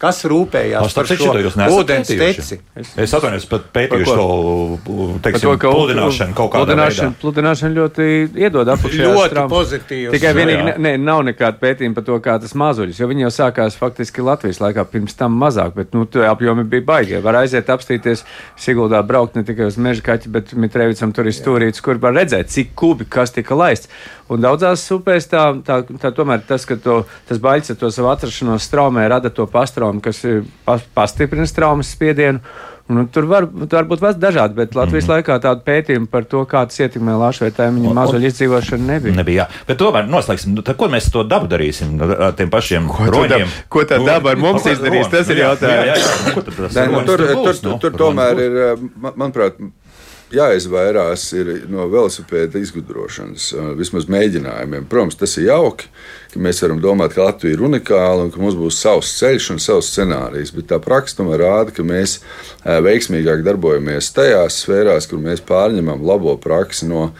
kas rūpējās par šo ūdens teci. Es atvainojos, pat pētījuši Par to, teiksim, pludināšanu kaut kādā pludināšana, veidā. pludināšana ļoti iedod apakšā. Ļoti pozitīvs. Tikai vienīgi jā. ne, ne, nav nekāda pētījuma par to, kā tas mazuļus, jo viņi jau sākās faktiski Latvijas laikā, pirms tam mazāk, bet nu, tie apjomi bija baigi. Var aiziet apstīties Siguldā, braukt ne tikai uz meža kaķi, bet Mitrēvicam tur ir stūrīts, kur var redzēt, cik kubi kas tika laists. Un daudzās upēs tā, tā, tā tomēr tas, ka to, tas baļķis ar to savu atrašanos straumē rada to pastraumu, kas ir pas, pastiprina straumes spiedienu. Nu, tur var, tur var būt dažādi, bet Latvijas mm -hmm. laikā tādu pētījumu par to, kā tas ietekmē lašu vai tēmiņu mazuļu izdzīvošanu nebija. Nebija, jā. Bet tomēr noslēgsim, nu, tad ko mēs to dabu darīsim? Ar tiem pašiem to roņiem. dab- ko tā daba ar mums Nu, izdarīs, tas ir Nu, jautājums. Jā, jā, jā. Ko tad tas nu, roņis tur, tur, tur, nu? tomēr ir, man- manuprāt, jāizvairās ir no velosipēda izgudrošanas, uh, vismaz mēģinājumiem. Protams, tas ir jauki, ka mēs varam domāt, ka Latvija ir unikāla un ka mums būs savs ceļš un savs scenārijs, bet tā praksa rāda, ka mēs uh, veiksmīgāk darbojamies tajās sfērās, kur mēs pārņemam labo praksi no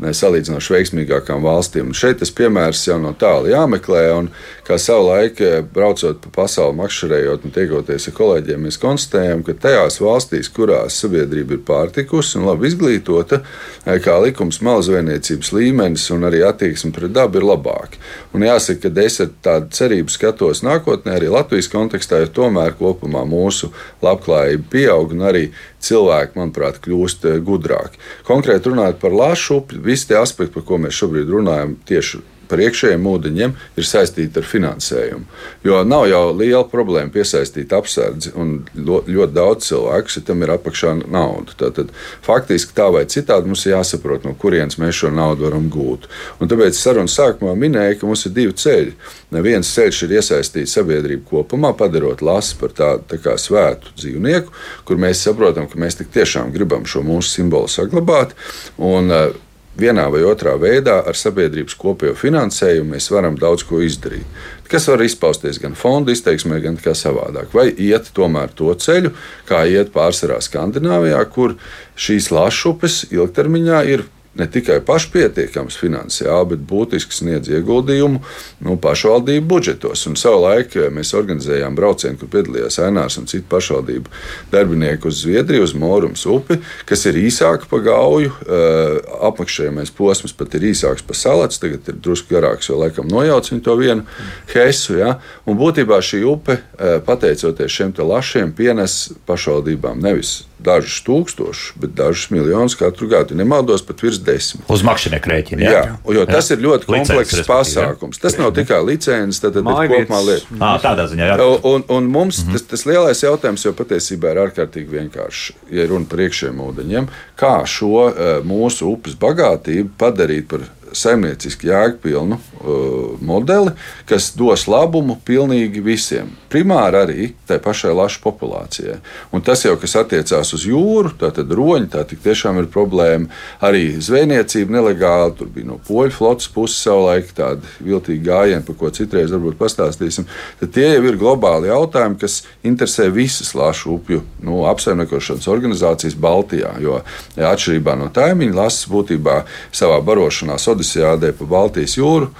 ne, salīdzinoši veiksmīgākām valstīm. Un šeit tas piemērs jau no tālu jāmeklē. Un, kā savulaik, eh, braucot pa pasauli, makšķerējot un tiekoties ar kolēģiem, mēs konstatējam, ka tajās valstīs, kurās sabiedrība ir pārtikusi un labi izglītota, eh, kā likums, malzveiniecības līmenis un arī attieksme pret dabu ir labāki. Un jāsaka, ka es ar tādu cerību skatos nākotnē, arī Latvijas kontekstā, jo tomēr kopumā mūsu labklājība pieaug un arī cilvēki, manuprāt, kļūst eh, gudrāki. Konkrēti runājot par lašu upi, visi tie aspekti, par ko mēs šobrīd runājam, tieši par iekšējiem ūdeņiem ir saistīta ar finansējumu. Jo nav jau liela problēma piesaistīt apsardzi, un ļoti daudz cilvēku, ja tam ir apakšā nauda. Tātad, faktiski tā vai citādi mums ir jāsaprot, no kurienes mēs šo naudu varam gūt. Un tāpēc sarunas sākumā minēja, ka mums ir divi ceļi. Viens ceļš ir iesaistīt sabiedrību kopumā, padarot lasu par tādu tā kā svētu dzīvnieku, kur mēs saprotam, ka mēs tiešām gribam šo mūsu simbolu saglabāt. Un, uh, vienā vai otrā veidā ar sabiedrības kopējo finansējumu mēs varam daudz ko izdarīt. Kas var izpausties gan fonda izteiksmē, gan kā savādāk. Vai iet tomēr to ceļu, kā iet pārsvarā Skandināvijā, kur šīs lašupes ilgtermiņā ir ne tikai pašpietiekams finansiāli, bet būtiski sniedz ieguldījumu nu, pašvaldību budžetos. Un savulaik eh, mēs organizējām braucienu, kur piedalījās Ainārs un citu pašvaldību darbinieki uz Zviedriju, uz Morums upi, kas ir īsāka pa gauju. Eh, apmakšējamais posms pat ir īsāks pa salats, tagad ir drusku garāks, jo laikam nojauc viņu to vienu hesu. Ja? Un būtībā šī upe, eh, pateicoties šiem lašiem, pienes pašvaldībām nevis dažus tūkstošus, bet dažus miljonus katru gadu. Nemaldos pat virs desmit. Uz makšķernieku rēķina. Jā, jā, jo tas jā. ir ļoti komplekss pasākums. Tas nav tikai licences, tad ir kopumā lieta. À, tādā ziņā, jā. Un, un mums mm -hmm. tas, tas lielais jautājums jau patiesībā ir ārkārtīgi vienkāršs, ja runa par iekšējiem ūdeņiem. Kā šo mūsu upes bagātību padarīt par saimnieciski jēgpilnu uh, modeli, kas dos labumu pilnīgi visiem. Primāri arī tai pašai lašu populācijai. Un tas jau, kas attiecās uz jūru, tātad roņi, tā tiešām ir problēma. Arī zvejniecība nelegāli, tur bija no poļu flotes puses savulaik tādi viltīgi gājieni, par ko citreiz varbūt pastāstīsim. Tad tie jau ir globāli jautājumi, kas interesē visas lašu upju nu, apsaimniekošanas organizācijas Baltijā. Jo atšķirībā no taimiņa, lasas būtībā savā barošanā Odisejādē pa Baltijas jūru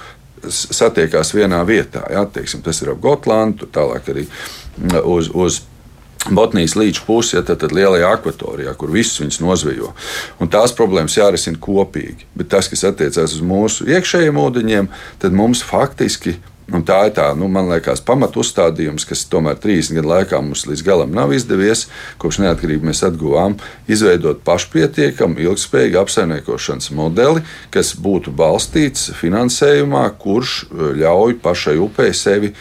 satiekās vienā vietā. Ja, teiksim, tas ir ap Gotlandu, tālāk arī uz. uz Botnijas līča pusi, ja, tad, tad lielajā akvatorijā, kur visus viņus nozvejo. Un tās problēmas jārisina kopīgi. Bet tas, kas attiecās uz mūsu iekšējiem ūdeņiem, tad mums faktiski Un tā ir tā, nu, man liekas, pamatu uzstādījums, kas tomēr 30 gadu laikā mums līdz galam nav izdevies. Kopš neatkarības mēs atguvām, izveidot pašpietiekamu, ilgspējīgu apsaimniekošanas modeli, kas būtu balstīts finansējumā, kurš eh, ļauj pašai upei sevi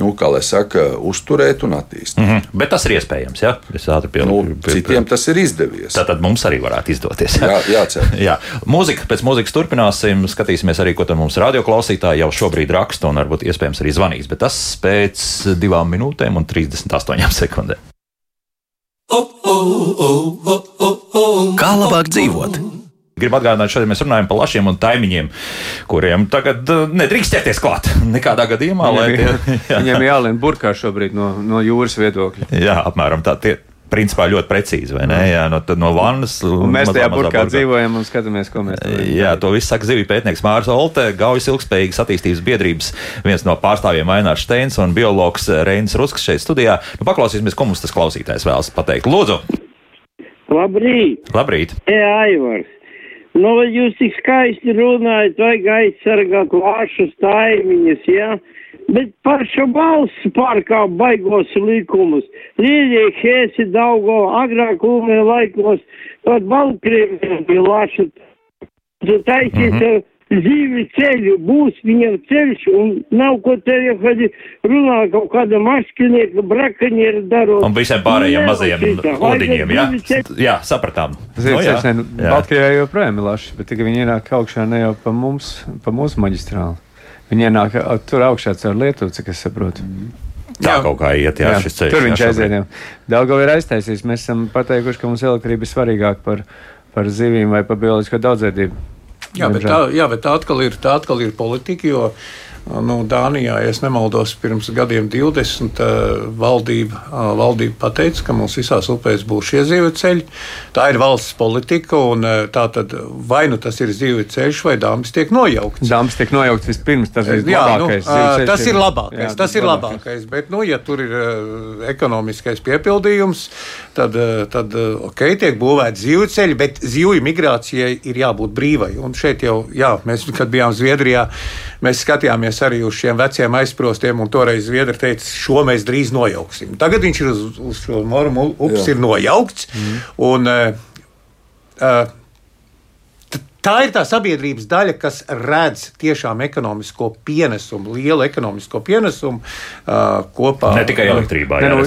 nu, kā lai saka, uzturēt un attīstīt. Mm -hmm. Bet tas ir iespējams, ja? Pie, nu, pie, citiem tas ir izdevies. Tātad mums arī varētu izdoties. Jā, jācer. Jā, mūzika, pēc mūzikas turpināsim, skatīsimies arī, ko tam mums radioklausītāji jau šobrīd raksta un varbūt iespējams arī zvanīs, bet tas pēc divām minūtēm un 38 sekundēm. Kā labāk dzīvot? Gribu atgādināt, šodien mēs runājam par lašiem un taimiņiem, kuriem tagad uh, nedrīkst ķerties klāt. Nekādā gadījumā. Viņiem, tie, jā. viņiem jālien burkā šobrīd no, no jūras viedokļa. Jā, apmēram tā. Tie, principā ļoti precīzi, vai ne? Jā, no, no vannas. Un mēs tajā burkā dzīvojam un skatāmies, ko mēs darām. Jā, to viss saka zivju pētnieks Mārs Olte, Gaujas ilgspējīgas attīstības biedrības viens no pārstāvjiem Ainārs Steins un biologs Reinis Rusks šeit studijā. Nu, paklausīsimies, ko mums tas klausītājs vēlas pateikt. Lūdzu! Labrīt! Labrīt! Jā, Aivars! Nu, jūs tik skaisti runājat, vajag aizsargāt lāšus taimiņus, jā. Ja? Bet paša valsts pārkā baigos likumus. Lielie hēsi daugo agrāk ūmē laikos, pat Baltkrievijā bija lāša. Taisies mm -hmm dzīvi ceļu, būs viņam ceļš, un nav ko te jau runā kaut kāda maškinieka, brakaniera darot. Un visiem pārējiem mazajiem odiņiem, jā? Jā, sapratām. Ziniet, no, jā. Sen, Baltkrievijā joprojām ir laši, bet tikai viņi ienāk augšā ne jau pa mums, pa mūsu maģistrāli. Viņi ienāk tur augšā caur Lietuvu, cik es saprotu. Mm. Tā jā. kaut kā iet, jā, jā šis ceļš. Tur viņš aiziet. Daudzā ir aiztaisījis. Mēs esam pateikuši, ka mums elektrība ir svarīgāka par, par zivīm vai par bioloģisko daudzveidību. Jā, bet tā, jā, bet tā atkal ir, tā atkal ir politika, jo nu, Dānijā, ja nemaldos, pirms gadiem 20 valdība, valdība pateica, ka mums visās upēs būs šie ziveceļi. Tā ir valsts politika, un tā tad vai nu tas ir ziveceļš, vai dāmas tiek nojaukts. Dāmas tiek nojaukts vispirms, tas ir jā, labākais. Nu, tas ir labākais, jā, tas ir labākais. labākais, bet, nu, ja tur ir ekonomiskais piepildījums, tad, tad ok, tiek būvēti ziveceļi, bet zivju migrācijai ir jābūt brīvai. Un šeit jau, jā, mēs, kad bijām Zviedrijā, mēs skatījāmies arī uz šiem veciem aizsprostiem, un toreiz Zviedri teica, šo mēs drīz nojauksim. Tagad viņš ir uz, uz šo normu upes ir nojaukts. Mm. Un, uh, uh, tā ir tā sabiedrības daļa, kas redz tiešām ekonomisko pienesumu, lielu ekonomisko pienesumu uh, kopā. Ne tikai elektrībā. Ne, jā, nu,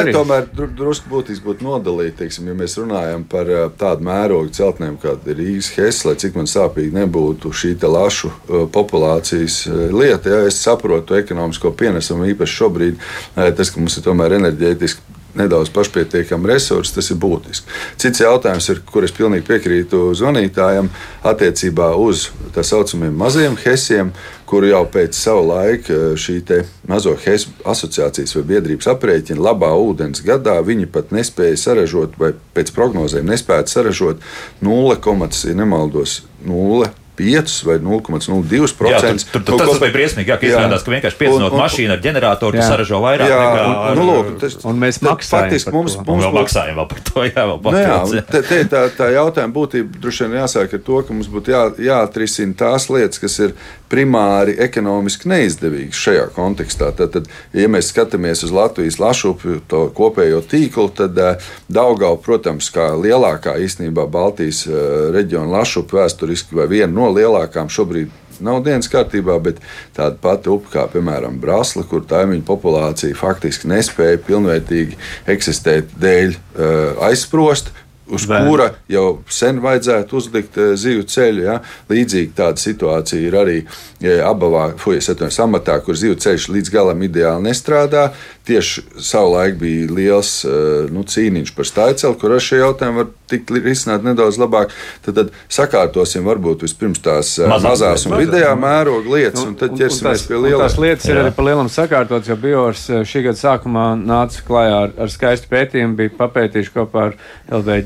arī. Tomēr dru- drusku būtiski būtu nodalīt, teiksim, ja mēs runājam par ā, tādu mērogu celtnēm, kāda ir Rīgas Hesse, lai cik man sāpīgi nebūtu šī te lašu ā, populācijas ā, lieta. Ja es saprotu ekonomisko pienesumu, īpaši šobrīd, tas, ka mums ir tomēr enerģētiski nedaudz pašpietiekami resursi, tas ir būtiski. Cits jautājums, ir, kur es pilnīgi piekrītu zvanītājam, attiecībā uz tā saucamiem maziem hesiem, kuru jau pēc sava laika eh, šī mazo hesu asociācijas vai biedrības aprēķina labā ūdens gadā viņi pat nespēja saražot, vai pēc prognozēm nespēja saražot 0, ja nemaldos, 0. 5 vai 0,02%. Jā, tur, tur, tas bija briesmīgi, jā, ka Jā. izrādās, ka vienkārši un- mašīnu ar ģeneratoru, Jā. saražo vairāk Jā, nekā un, ar, nu, lūk, tas, Un mēs maksājam Faktiski par mums, to. Mums vēl būtu- maksājam vēl par to, jā, vēl Nu, jā, papildus. te, te, tā, tā jautājuma būtība droši vien jāsāk ar to, ka mums būtu jā, jāatrisina tās lietas, kas ir primāri ekonomiski neizdevīgas šajā kontekstā. Tad, ja mēs skatāmies uz Latvijas lašupu to kopējo tīklu, tad uh, Daugava, protams, kā lielākā īstenībā Baltijas uh, reģiona lašupa vēsturiski vai viena no lielākām šobrīd nav dienas kārtībā, bet tāda pati upe kā, piemēram, Brāzla, kur taimiņu populācija faktiski nespēja pilnvērtīgi eksistēt dēļ uh, aizsprost. Uz Vēl. kura jau sen vajadzētu uzlikt uh, zivju ceļu. Ja? Līdzīgi tāda situācija ir arī ja, abavā, fujas atvainojas, amatā, kur zivju ceļš līdz galam ideāli nestrādā. Tieši savulaik bija liels uh, nu, cīniņš par stāvceli, kur ar šie jautājumi var tikt risināt nedaudz labāk. Tad, tad sakārtosim varbūt vispirms tās Mazās mazās un vidējā mēroga lietas, un tad Un- un ķersimies pie lielām. Tās lietas ir Jā. arī par lielam sakārtotas, jo Biors eh, šī gada sākumā nāca klajā ar, ar skaistu pētījumu, bija papētījuši kopā ar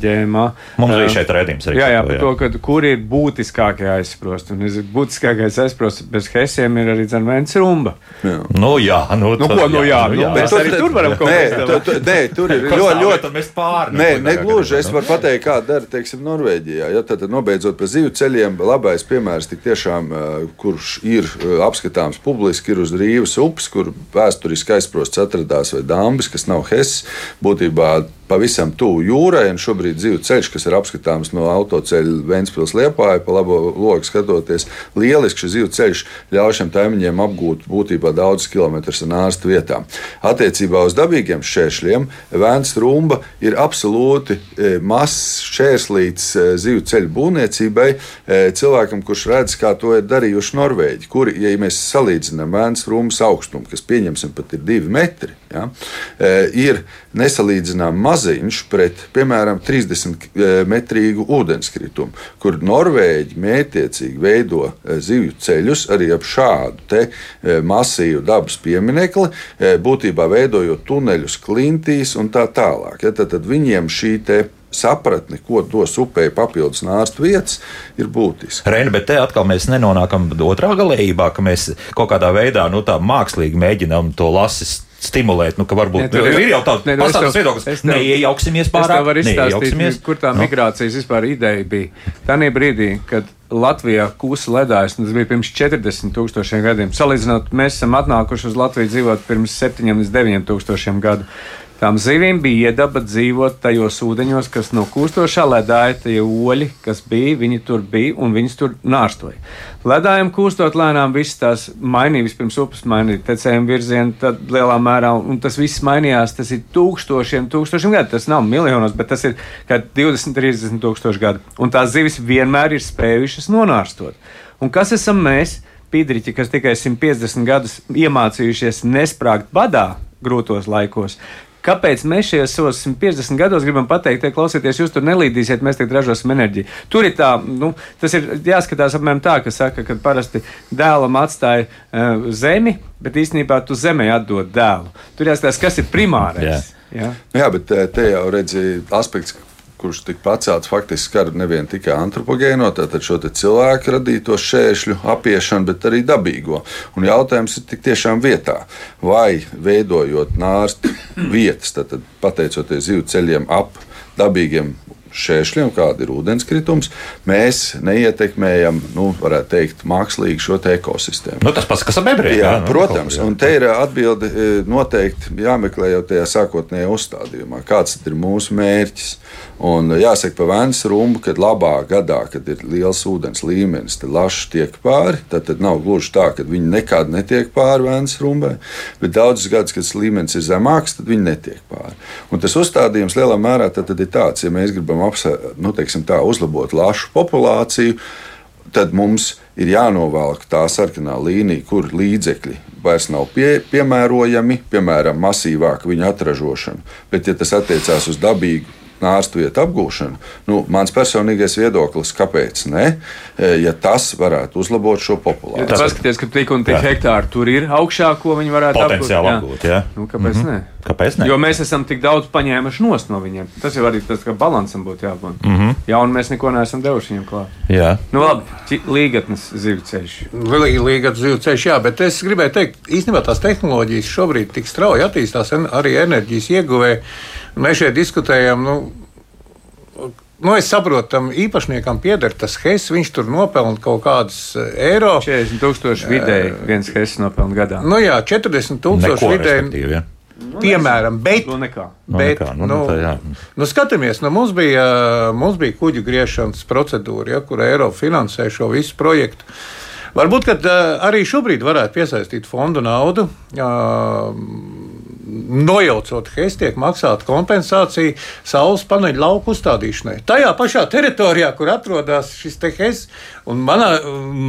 LDģēmā. Mums bija šeit redzējums arī. Jā, jā, par to, ka, kur ir būtiskākie aizsprosti. Un es- būtiskākais aizsprosts bez hesiem ir arī Zanvēns Rumba. Nu, jā, nu, Nu, ko, nu, jā, nu, Bet Mēs arī tur varam kaut ko tu- nē, tur ir ļoti, tā, ļoti mēs pāri. Nē, nu, negluži. Es nu. varu pateikt, kā dara teiksim, Norvēģijā. Ja, tad, nobeidzot par zivju ceļiem, labais piemērs tik tiešām, kurš ir apskatāms publiski, ir uz Rīvas upes, kur vēsturiski aizprosts atradās vai dambis, kas nav Hess, būtībā pavisam tuvu jūrai. un Šobrīd zivju ceļš, kas ir apskatāms no autoceļa Ventspils liepāja, pa labo logu skatoties, lieliski šis zivju ceļš ļauj šiem taimiņiem apgūt būtībā daudz kilometrus ar nārstu vietām. Attiecībā uz dabīgiem šķēršļiem Vēns Rumba ir absolūti e, mazs šķērslīts e, zivju ceļu būvniecībai e, cilvēkam, kurš redz, kā to ir darījuši Norvēģi, kuri, ja mēs salīdzinām Vēns Rumbas augstumu, kas pieņemsim pat ir divi metri, ja, ir nesalīdzinām maziņš pret, piemēram, 30 metrīgu ūdenskritumu, kur Norvēģi mētiecīgi veido e, zivju ceļus arī ap šādu e, masīvu dabas pieminekli, e, būtībā veidojot tuneļus klintīs un tā tālāk. Ja, tad, tad viņiem šī te sapratne, ko dos upē papildus nārstu vietas, ir būtiska. Reini, bet te atkal mēs nenonākam otrā galējībā, ka mēs kaut kādā veidā nu, mākslīgi mēģinām to lasis stimulēt. Nu, ka varbūt tev- ir, ir jau tāds nu, es pasaules viedoklis, ka neiejauksimies Es pārāk. neiejauksimies. kur tā Nu. migrācijas vispār ideja bija. Tajā brīdī, kad Latvijā kūsa ledājas, un tas bija pirms 40 tūkstošiem gadiem. Salīdzinot, mēs esam atnākuši uz Latviju dzīvot pirms 7 līdz 9 tūkstošiem gadu. Tām zivīm bija iedaba dzīvot tajos ūdeņos, kas no kūstošā ledāja, tie oļi, kas bija, viņi tur bija un viņas tur nārstoja. Ledājiem kūstot lēnām, visas tās mainīja, vispirms upes mainīja tecējumu virzienu, tad lielā mērā, un tas viss mainījās. Tas ir tūkstošiem, tūkstošiem gadu. Tas nav miljonos, bet tas ir kā 20, 30 tūkstoši gadu. Un tās zivis vienmēr ir spējušas nonārstot. Un kas esam mēs? Pīdriķi, kas tikai 150 gadus iemācījušies nesprāgt badā grūtos laikos, Kāpēc mēs šajos savos 150 gados gribam pateikt, te klausieties, jūs tur nelīdīsiet, mēs tagad ražosim enerģiju? Tur ir tā, nu, tas ir jāskatās apmēram tā, ka saka, ka parasti dēlam atstāja uh, zemi, bet īstenībā tu zemē atdod dēlu. Tur jāskatās, kas ir primārais. Jā. Jā, bet eh, te jau redzēja aspekts, kurš tika pacelts, faktiski skar nevien tikai antropogēno, tātad šo cilvēku radīto šķēršļu apiešanu, bet arī dabīgo. Un jautājums ir tik tiešām vietā, vai veidojot nārstu vietas, tātad pateicoties zivu ceļiem ap dabīgiem šķēršļiem, kāda ir ūdenskritums, mēs neietekmējam, nu, varētu teikt, mākslīgi šo te ekosistēmu. Nu, tas pats, kas ar bebriem. Jā, nu, protams, kaut- un te ir atbilde noteikti jāmeklē jau tajā sākotnējā uzstādījumā, kāds ir mūsu mērķis. Un jāsaka, pa vēns rumbu, kad labā gadā, kad ir liels ūdens līmenis, tad laši tiek pāri. Tad, tad nav gluži tā, ka viņi nekad netiek pāri vēns rumbai, bet daudzus gadus, kad līmenis ir zemāks, tad viņi netiek pāri. Un tas uzstādījums lielā mērā tad, tad ir tāds, ja mēs gribam apsa, nu, teiksim, tā, uzlabot lašu populāciju, tad mums ir jānovelk tā sarkanā līnija, kur līdzekļi vairs nav pie, piemērojami, piemēram, masīvāka viņa atražošana. Bet, ja tas attiecās uz dabīgu ārstu vietu apgūšanu, nu, mans personīgais viedoklis, kāpēc ne, e, ja tas varētu uzlabot šo Ja populāciju. tas paskaties, ka tik un tik Jā. hektāri tur ir augšā, ko viņi varētu Potenciāli Jā. apgūt, jā. Nu, kāpēc mm -hmm. ne? Kāpēc ne? Jo mēs esam tik daudz paņēmuši no viņiem. Tas jau arī tas, ka balansam būtu jābūt. Mm -hmm. Jā, un mēs neko neesam devuši viņiem klāt. Jā. Nu, labi, līgatnes zivceļš. Līga dzīve ceļš, jā, bet es gribēju teikt, īstenībā tās tehnoloģijas šobrīd tik strauji attīstās, arī enerģijas ieguvēja. Mēs šeit diskutējam, nu, nu es saprotu, tam īpašniekam pieder tas HES, viņš tur nopelna kaut kādus eh, eiro. 40 tūkstoši vidēji viens hess nopelna gadā. Nu jā, 40 tūkstoši vidēji. respektīvi, jā. Piemēram, bet, Nu, nekā. Nu, bet nekā, nu, nu, nu, tā jā. nu, skatāmies, nu, mums, bija, mums bija kuģu griešanas procedūra, ja, kur Eiropa finansē šo visu projektu. Varbūt kad, uh, arī šobrīd varētu piesaistīt fondu naudu. Uh, Nojaucot HES, tiek maksāta kompensācija saules paneļu lauku uzstādīšanai. Tajā pašā teritorijā, kur atrodas šis te HES, un manā,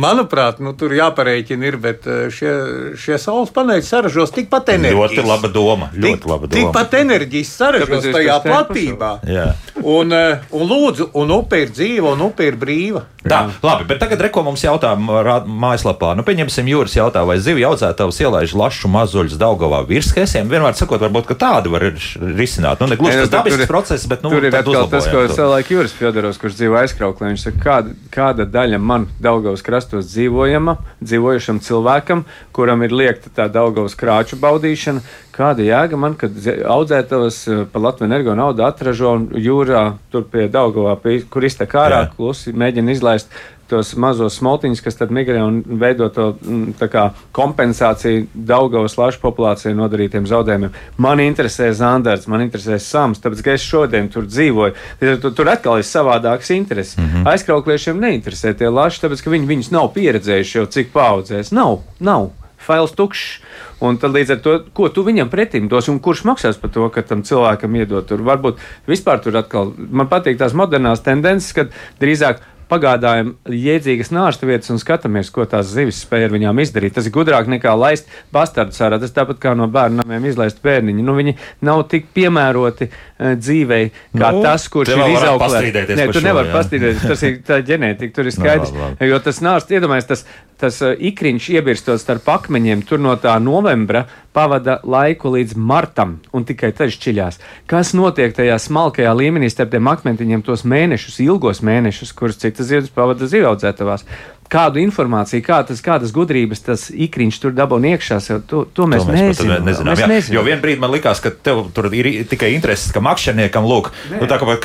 manuprāt, nu, tur jāparēķina ir, bet uh, šie, šie saules paneļi saražos tikpat enerģijas. Ļoti laba doma. Ļoti laba doma. Tikpat enerģijas saražos tajā platībā. Jā. Un, eh, un lūdzu, un upe ir dzīva, un upe ir brīva. Tā, labi, bet tagad reko mums jautā mājaslapā. Nu, pieņemsim, jūras jautā, vai zivju audzētājs ielaiž lašu mazuļus Daugavā virs hēsiem. Vienmēr sakot, varbūt tādu var risināt. Nu, ne gluži nu, tas tur dabisks ir- process, bet nu, tur ir atkal tas, ko savulaik Juris Fjodorovs, kurš dzīvo aizkrauklē. Viņš saka, kāda, kāda daļa man Daugavas krastos dzīvojama, dzīvojušam cilvēkam, kuram ir liekta tā Daugavas krāču baudīšana, kāda jēga man, kad audzētavas eh, pa Latviju energo naudu atražo un jūrā tur pie Daugavā, pie, kur iztek ārā, klusi mēģina izlaist tos mazos smoltiņus, kas tad migrē un veido to mm, kā kompensāciju Daugavas lašu populācijai nodarītiem zaudējumiem. Man interesē Zandars, man interesē Sams, tāpēc, ka es šodien tur dzīvoju. Tur, tur atkal ir savādāks intereses. Mm -hmm. Aizkraukliešiem neinteresē tie laši, tāpēc, ka viņi viņus nav pieredzējuši jau cik paudzēs. Nav, nav. Fails tukšs. Un tad līdz ar to, ko tu viņam pretim dos, un kurš maksās par to, ka tam cilvēkam iedot tur. Varbūt vispār tur atkal man patīk tās modernās tendences, kad drīzāk pagādājam jēdzīgas nārsta vietas un skatāmies, ko tās zivis spēj ar viņām izdarīt. Tas ir gudrāk nekā laist bastardu sārā. Tas tāpat kā no bērniem izlaist bērniņu. Nu, viņi nav tik piemēroti uh, dzīvei, kā Nu, nu, tas, kurš ir pastrīdēties Nē, tu nevari pastrīdēties. Tas ir tā ģenētika, tur ir skaidrs. labi, labi. Jo tas nārsts, iedomājieties, tas, tas uh, ikriņš iebirstot starp akmeņiem, tur no tā novembra pavada laiku līdz martam, un tikai tad šķiļās. Kas notiek tajā smalkajā līmenī starp tiem akmentiņiem, tos mēnešus, ilgos mēnešus, kurus citas zivs pavada zivaudzētavās? Kādu informāciju, kā tas, kādas gudrības tas ikriņš tur dabūna iekšā, to, to mēs, To mēs nezinām. nezinām. Mēs jā. nezinām. Jo vienā brīdī man likās, ka tev tur ir tikai intereses, ka makšķerniekam, lūk, nu, tā kā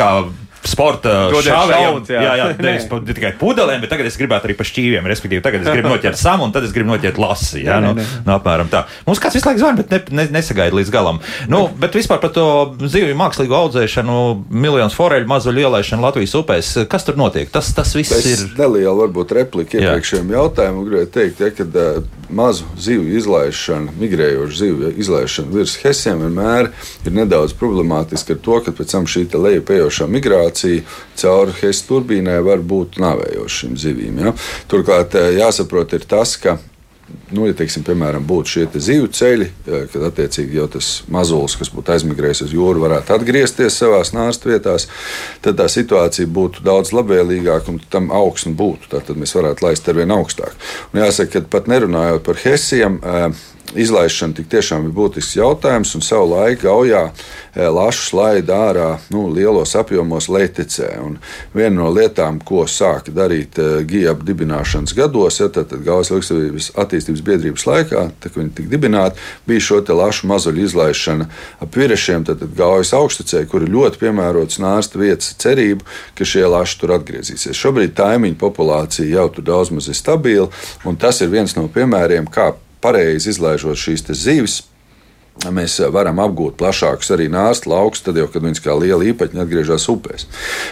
sporta šāvējiem, jā. jā, jā, nevis pa, tikai pudelēm, bet tagad es gribētu arī pa šķīviem. Respektīvi, tagad es gribu noķert samu, un tad es gribu noķert lasi. Jā, nu, nu, apmēram tā. Mums kāds visu laiku zvana, bet ne, ne, nesagaida līdz galam. Nu, bet vispār par to zivju mākslīgo audzēšanu, miljonus foreļu mazuļu ielaišanu Latvijas upēs, kas tur notiek? Tas, tas viss Es ir. nelielu varbūt repliku Jā. iepriekšējiem jautājumam gribēju teikt, ja, ka uh, mazu zivju izlaišana, migrējošu zivju izlaišana virs hesiem vienmēr ir nedaudz problemātiska ar to, ka pēc tam šī lejupējošā migrācija caur hesa turbīnai var būt nāvējoša šīm zivīm. Ja. Turklāt uh, jāsaprot ir tas, ka nu, ja, teiksim, piemēram, būtu šie zivju ceļi, eh, kad attiecīgi jau tas mazulis, kas būtu aizmigrējis uz jūru, varētu atgriezties savā nārstu vietās, tad tā situācija būtu daudz labvēlīgāka un tam augsne būtu. Tad mēs varētu laist ar vien augstāk. Un jāsaka, ka pat nerunājot par hesiem. Izlaišana tik tiešām ir būtisks jautājums, un savu laiku gaujā lašus laida ārā nu, lielos apjomos Leiticē. Un viena no lietām, ko sāka darīt GIAB dibināšanas gados, ja, tad, tad Gaujas Ilgspējības attīstības biedrības laikā, kad viņi tika dibināti, bija šo lašu mazuļu izlaišana ap virešiem, tad, tad Gaujas augstacē, kur ir ļoti piemērots nārsta vietas cerību, ka šie laši tur atgriezīsies. Šobrīd taimiņu populācija jau tur daudz maz ir stabila, un tas ir viens no piemēriem, kā pareizi izlaižot šīs zivis mēs varam apgūt plašākus arī nāstu laukus, tad jau, kad viņas kā liela īpaņa atgriežas upēs.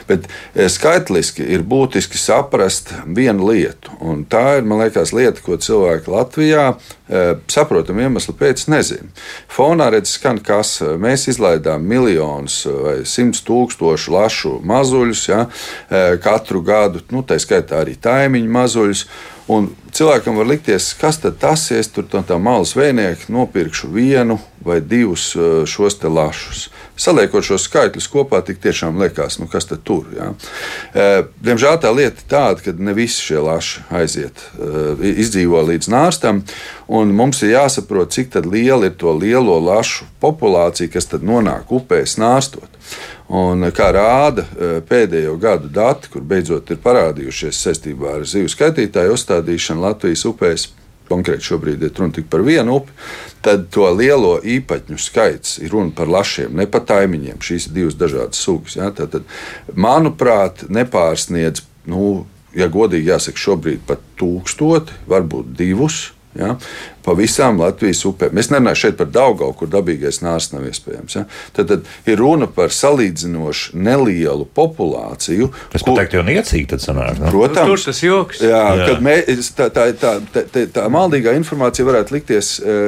Bet eh, skaitliski ir būtiski saprast vienu lietu, un tā ir, man liekas, lieta, ko cilvēki Latvijā eh, saprotam iemeslu pēc nezina. Fonā redz, skan, kas mēs izlaidām miljonus vai simtus tūkstošu lašu mazuļus ja, eh, katru gadu, nu, tā skaitā arī taimiņu mazuļus. Un cilvēkam var likties, kas tas ir. Es tur no tā malas vēnieka nopirkšu vienu vai divus eh, šos te lašus. Saliekot šos skaitļus kopā, tik tiešām liekas, nu kas tad tur. Ja? Eh, diemžēl tā lieta ir tāda, ka ne visi šie laši aiziet, eh, izdzīvo līdz nārstam. Mums ir jāsaprot, cik liela ir to lielo lašu populācija, kas nonāk upēs nārstot. Un, kā rāda e, pēdējo gadu dati, kur beidzot ir parādījušies saistībā ar zivju skaitītāju uzstādīšanu Latvijas upēs, konkrēti šobrīd ir runa tikai par vienu upi, tad to lielo īpaņu skaits ir runa par lašiem, ne par taimiņiem. Šīs ir divas dažādas sugas. Ja? Tad, manuprāt, nepārsniedz, nu, ja godīgi jāsaka, šobrīd pat tūkstoti, varbūt divus Ja? Pa visām Latvijas upēm. Es nerunāju šeit par Daugavu, kur dabīgais nārs nav iespējams. Ja? Tad, tad ir runa par salīdzinoši nelielu populāciju. Tas kur... pateikt, jau niecīgi tad sanāk. Ne? Protams. Nu, tur tas joks. Jā, jā. Kad mēs, tā, tā, tā, tā, tā, tā maldīgā informācija varētu likties. E,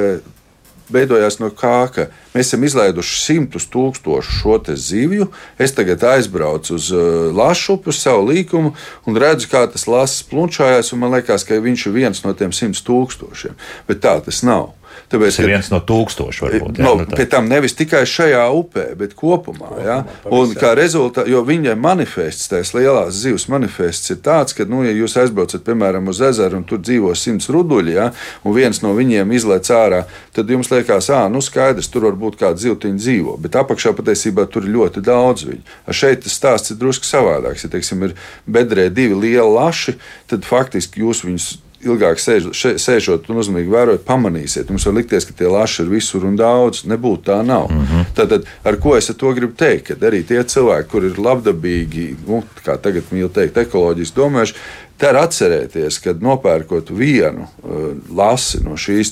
veidojās no kā, ka mēs esam izlaiduši simtus tūkstošu šo zivju. Es tagad aizbraucu uz uh, Lašu uz savu līkumu un redzu, kā tas lasis plunčājās, un man liekas, ka viņš ir viens no tiem simts tūkstošiem. Bet tā tas nav. Tāpēc, tas ir viens no tūkstošiem. Varbūt, jā, no, nu pie tam nevis tikai šajā upē, bet kopumā. kopumā un kā rezultātā, jo viņai manifests, tās lielās zivs manifests ir tāds, ka, nu, ja jūs aizbraucat, piemēram, uz ezeru un tur dzīvo simts ruduļi, ja, un viens no viņiem izlaiž ārā, tad jums liekas, ah, nu skaidrs, tur var būt kāda zivtiņa dzīvo, bet apakšā patiesībā tur ir ļoti daudz viņu. A šeit tas stāsts ir drusku savādāks. Ja, teiksim, ir bedrē divi lieli laši, tad faktiski jūs viņus ilgāk sēž, še, sēžot un uzmanīgi vērojot, pamanīsiet. Jums var likties, ka tie laši ir visur un daudz. Nebūtu tā nav. Mm -hmm. Tad, ar ko es ar to gribu teikt? Kad arī tie cilvēki, kur ir labdabīgi, nu, kā tagad mīl teikt, ekoloģiski domājuši, Tā ir atcerēties, ka nopērkot vienu uh, lasi no šīs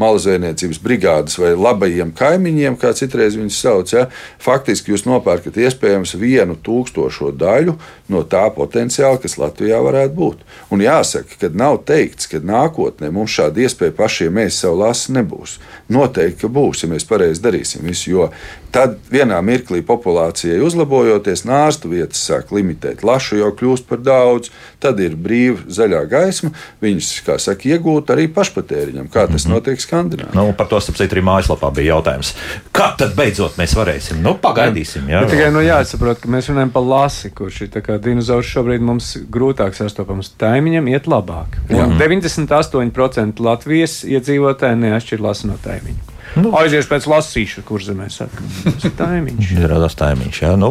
malazvēniecības brigādes vai labajiem kaimiņiem, kā citreiz viņus sauc, ja, faktiski jūs nopērkat iespējams vienu tūkstošo daļu no tā potenciāla, kas Latvijā varētu būt. Un jāsaka, ka nav teikts, ka nākotnē mums šāda iespēja pašiem mēs savu lasi nebūs. Noteikti, ka būs, ja mēs pareizi darīsim visu, jo tad vienā mirklī populācijai uzlabojoties, nārstu vietas sāk limitēt. Lašu jau kļūst par daudz, tad ir brīva zaļā gaisma, viņas, kā saka, iegūt arī pašpatēriņam, kā tas mm -hmm. notiek Skandinavijā. Nu, par to sapcīt arī mājaslapā bija jautājums. Kā tad beidzot mēs varēsim? Nu, pagaidīsim. Jā, jā. tikai nu, jāsaprot, ka mēs runājam par lasi, kurš ir dinozaurs šobrīd mums grūtāk sastopams. Taimiņam iet labāk. 98% Latvijas iedzīvotāji neatšķir lasi no taimiņa. Nu, Aizies pēc lasīšanas, kur zemē saka. Tas ir taimiņš. Izrādās taimiņš, jā. Nu,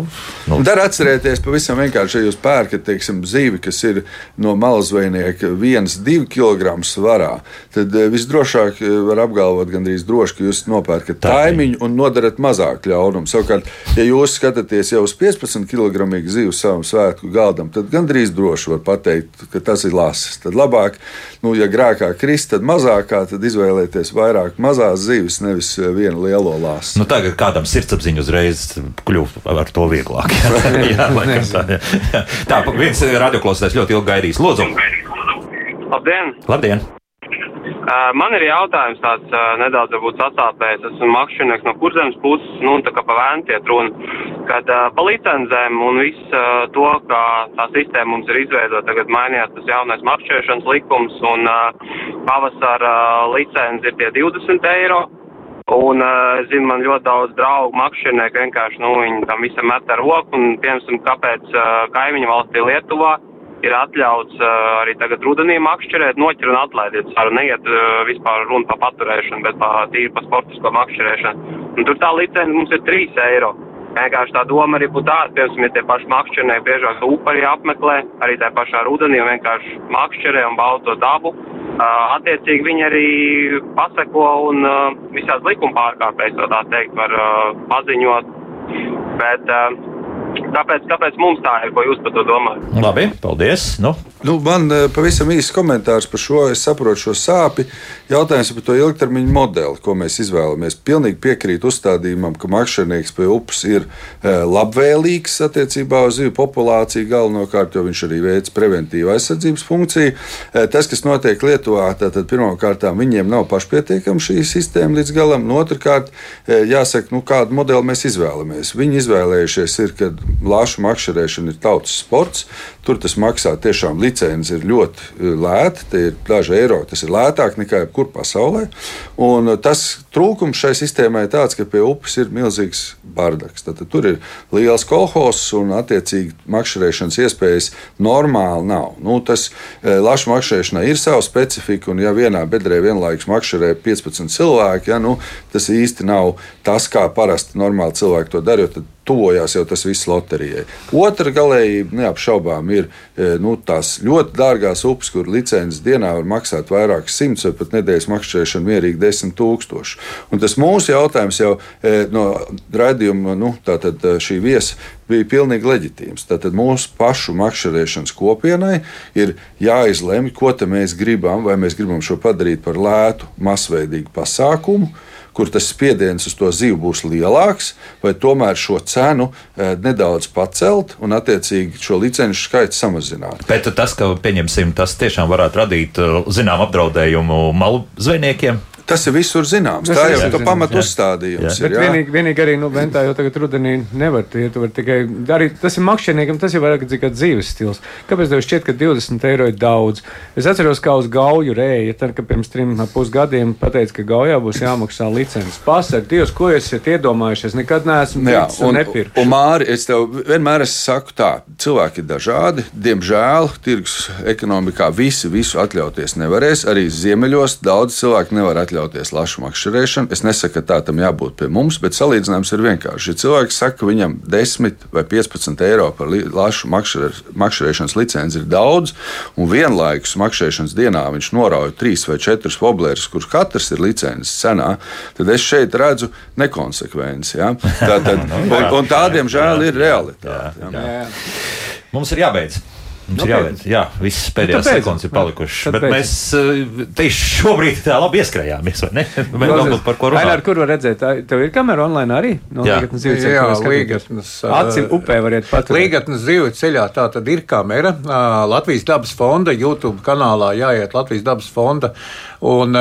nu. Dar atcerēties pavisam vienkārši, ja jūs pērkat, teiksim, zīvi, kas ir no malazvejnieka 1-2 kg svarā, tad eh, visdrošāk eh, var apgalvot gandrīz droši, ka jūs nopērkat taimiņu un nodarat mazāk ļaunumu. Savukārt, ja jūs skatāties jau uz 15 kg zīvu savam svētku galdam, tad gandrīz droši var pateikt, ka tas ir lasis. Tad labāk, nu, ja grākā krist, tad mazākā, tad izvēlēties vairāk mazās zīves nevis eh, vienu lielo lāsu. Nu, tagad kādam sirdsapziņa uzreiz kļūst ar to vieglāk. jā, jā, tā, jā. tā viens radioklausītājs ļoti ilgi gaidīs. Lūdzu! Labdien! Labdien. Uh, man ir jautājums tāds uh, nedaudz varbūt sasāpējis. Esmu makšķinieks no kurzemes puses, nu, tā kā pa vēntiet runa, kad uh, pa licencēm un viss uh, to, kā tā sistēma mums ir izveidota, tagad mainījās tas jaunais makšķēšanas likums un uh, pavasara uh, licences ir tie 20 eiro. Un, uh, zinu, man ļoti daudz draugu makšķernieku vienkārši, nu, viņi tam visam met ar roku, un, piemēram, kāpēc uh, kaimiņu valstī Lietuvā ir atļauts uh, arī tagad rudenī makšķerēt, noķer un atlaidiet. Ar neiet vispār runa par paturēšanu, bet par tīri par sportisko makšķerēšanu. Un tur tā licence mums ir 3 eiro. Vienkārši tā doma arī būtu tāda, piemēram, ja tie paši makšķernieki biežāk upi arī apmeklē, arī tā pašā rudenī vienkārši makšķerē un bauda to dabu. Uh, attiecīgi viņi arī paseko un uh, visās likuma pārkāpējas, tā teikt, var uh, paziņot. Bet kāpēc, kāpēc mums tā ir, ko jūs par to domājat? Labi, paldies. Nu, Nu, man eh, pavisam īsts komentārs par šo. Es saprotu šo sāpi. Jautājums par to ilgtermiņa modeli, ko mēs izvēlamies. Pilnīgi piekrītu uzstādījumam, ka makšķernieks pie upes ir eh, labvēlīgs attiecībā uz zivju populāciju galvenokārt, jo viņš arī veic preventīvu aizsardzības funkciju. Eh, tas, kas notiek Lietuvā, tātad pirmkārt viņiem nav pašpietiekama šī sistēma līdz galam. Un otrkārt, jāsaka, nu, kādu modeli mēs izvēlamies. Viņi izvēlējušies, ir, ka lāšu makšķerēšana ir tautas sports. Tur tas maksā tiešām līdz licence ir ļoti e, lēta, tie ir daži eiro, tas ir lētāk nekā jebkur pasaulē. Un e, tas trūkums šai sistēmai ir tāds, ka pie upes ir milzīgs bardaks. Tad, tur ir liels kolhos un attiecīgi makšķerēšanas iespējas normāli nav. Nu, tas e, lašu makšķerēšanai ir sava specifika, un ja vienā bedrē vienlaikus makšķerē 15 cilvēki, ja, nu, tas īsti nav tas, kā parasti normāli cilvēki to dara tuvojās jau tas viss loterijai. Otra galējība neapšaubām ir e, nu, tās ļoti dārgās upes, kur licences dienā var maksāt vairākas simtus vai pat nedēļas makšķerēšana mierīgi desmit tūkstoši. Un tas mūsu jautājums jau e, no raidījuma, nu, tātad e, šī viesa bija pilnīgi leģitīms. Tātad mūsu pašu makšķerēšanas kopienai ir jāizlemj, ko mēs gribam, vai mēs gribam šo padarīt par lētu, masveidīgu pasākumu kur tas spiediens uz to zivu būs lielāks, vai tomēr šo cenu e, nedaudz pacelt un, attiecīgi, šo licenšu skaitu samazināt. Bet tas, ka pieņemsim, tas tiešām varētu radīt eh, zinām apdraudējumu malu zvejniekiem. Tas ir visur zināms. Tas tā jau ir pamat uzstādījums. Ir, bet vienīgi, vienīgi arī, nu, ventā jau tagad rudenī nevar iet, var tikai, arī tas ir makšķerniekam, tas jau vairāk kā dzīves stils. Kāpēc tev šķiet, ka 20 eiro ir daudz? Es atceros, kā uz gauju rēja, tad, kad pirms trim pusgadiem pateica, ka gaujā būs jāmaksā licences. Pasaka, Dievs, ko esat iedomājušies? Nekad neesmu Jā, un, nepirkt. Un, Māri, es tev vienmēr es saku tā, cilvēki ir dažādi. Diemžēl tirgus ekonomikā visi visu atļauties nevarēs. Arī ziemeļos daudz cilvēku nevar atļauties atļauties lašu makšķerēšanu. Es nesaku, ka tā tam jābūt pie mums, bet salīdzinājums ir vienkārši. Ja cilvēks saka, ka viņam 10 vai 15 eiro par lašu makšķerēšanas licenci ir daudz, un vienlaikus makšķerēšanas dienā viņš norauj 3 vai 4 woblerus, kurš katrs ir licences cenā, tad es šeit redzu nekonsekvenci. Ja? Tā, tad, un, un tādiem žēl ir realitāte. Jā. Mums ir jābeidz. Mums ir jāveic. Jā, visas nu, pēdējās nu, sekundes ir palikušas. Bet mēs eh, tieši šobrīd tā labi ieskrējāmies. Mēs vēl par ko runājam. Ar kur var redzēt? Tev ir kamera online arī? No jā, Līgatnes zīves jā, Līgatnes. Acim upē variet pat. Līgatnes zīves ceļā tā tad ir kamera. Latvijas dabas fonda YouTube kanālā jāiet Latvijas dabas fonda. Un,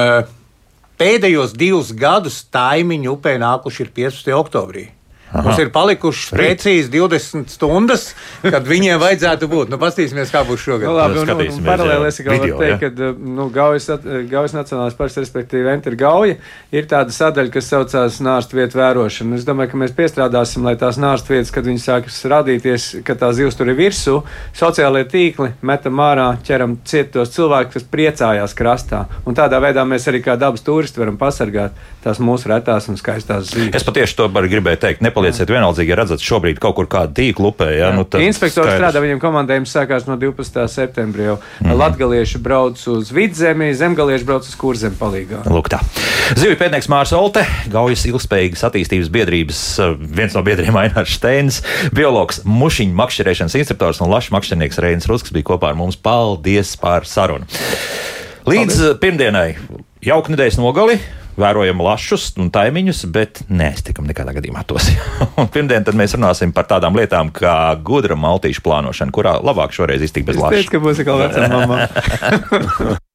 Pēdējos divus gadus taimiņu upē nākuši ir 15. oktobrī. Aha. Mums ir palikušas precīzi 20 stundas, kad viņiem vajadzētu būt. Nu, Paskatīsimies, kā būs šogad. Nu, labi, un, un, un paralēli es vēl varu teikt, ka nu, Gaujas, Gaujas Nacionālās parks, respektīvi Enter Gauja, ir tāda sadaļa, kas saucās nārstu vietu vērošana. Es domāju, ka mēs piestrādāsim, lai tās nārstu vietas, kad viņas sākas radīties, ka tā zivs tur ir virsū, sociālajie tīkli metam ārā, ķeram cietos cilvēkus, kas priecājās krastā. Un tādā veidā mēs arī kā dabas turisti varam pasargāt tās mūsu retās un skaistās zivis. Es patiešām to gribēju teikt nepalieciet vienaldzīgi, ja redzat šobrīd kaut kur kādu tīklu upē. Ja, nu, Inspektors strādā, viņiem komandējums sākās no 12. septembrī. Jau mm. latgalieši brauc uz vidzemi, zemgalieši brauc uz kurzem palīgā. Lūk tā. Zivju pētnieks Mārs Olte, Gaujas ilgspējīgas attīstības biedrības eh, viens no biedriem Ainārs Steins, biologs, mušiņu makšķerēšanas instruktors un lašu makšķernieks Reinis Rusks bija kopā ar mums. Paldies par sarunu! Līdz Paldies. pirmdienai jauka nedēļas nogali vērojam lašus un taimiņus, bet neestikam nekādā gadījumā tos. pirmdien tad mēs runāsim par tādām lietām kā gudra maltīšu plānošana, kurā labāk šoreiz iztikt bez lašas. Es teicu, ka būs atkal vecā mamma.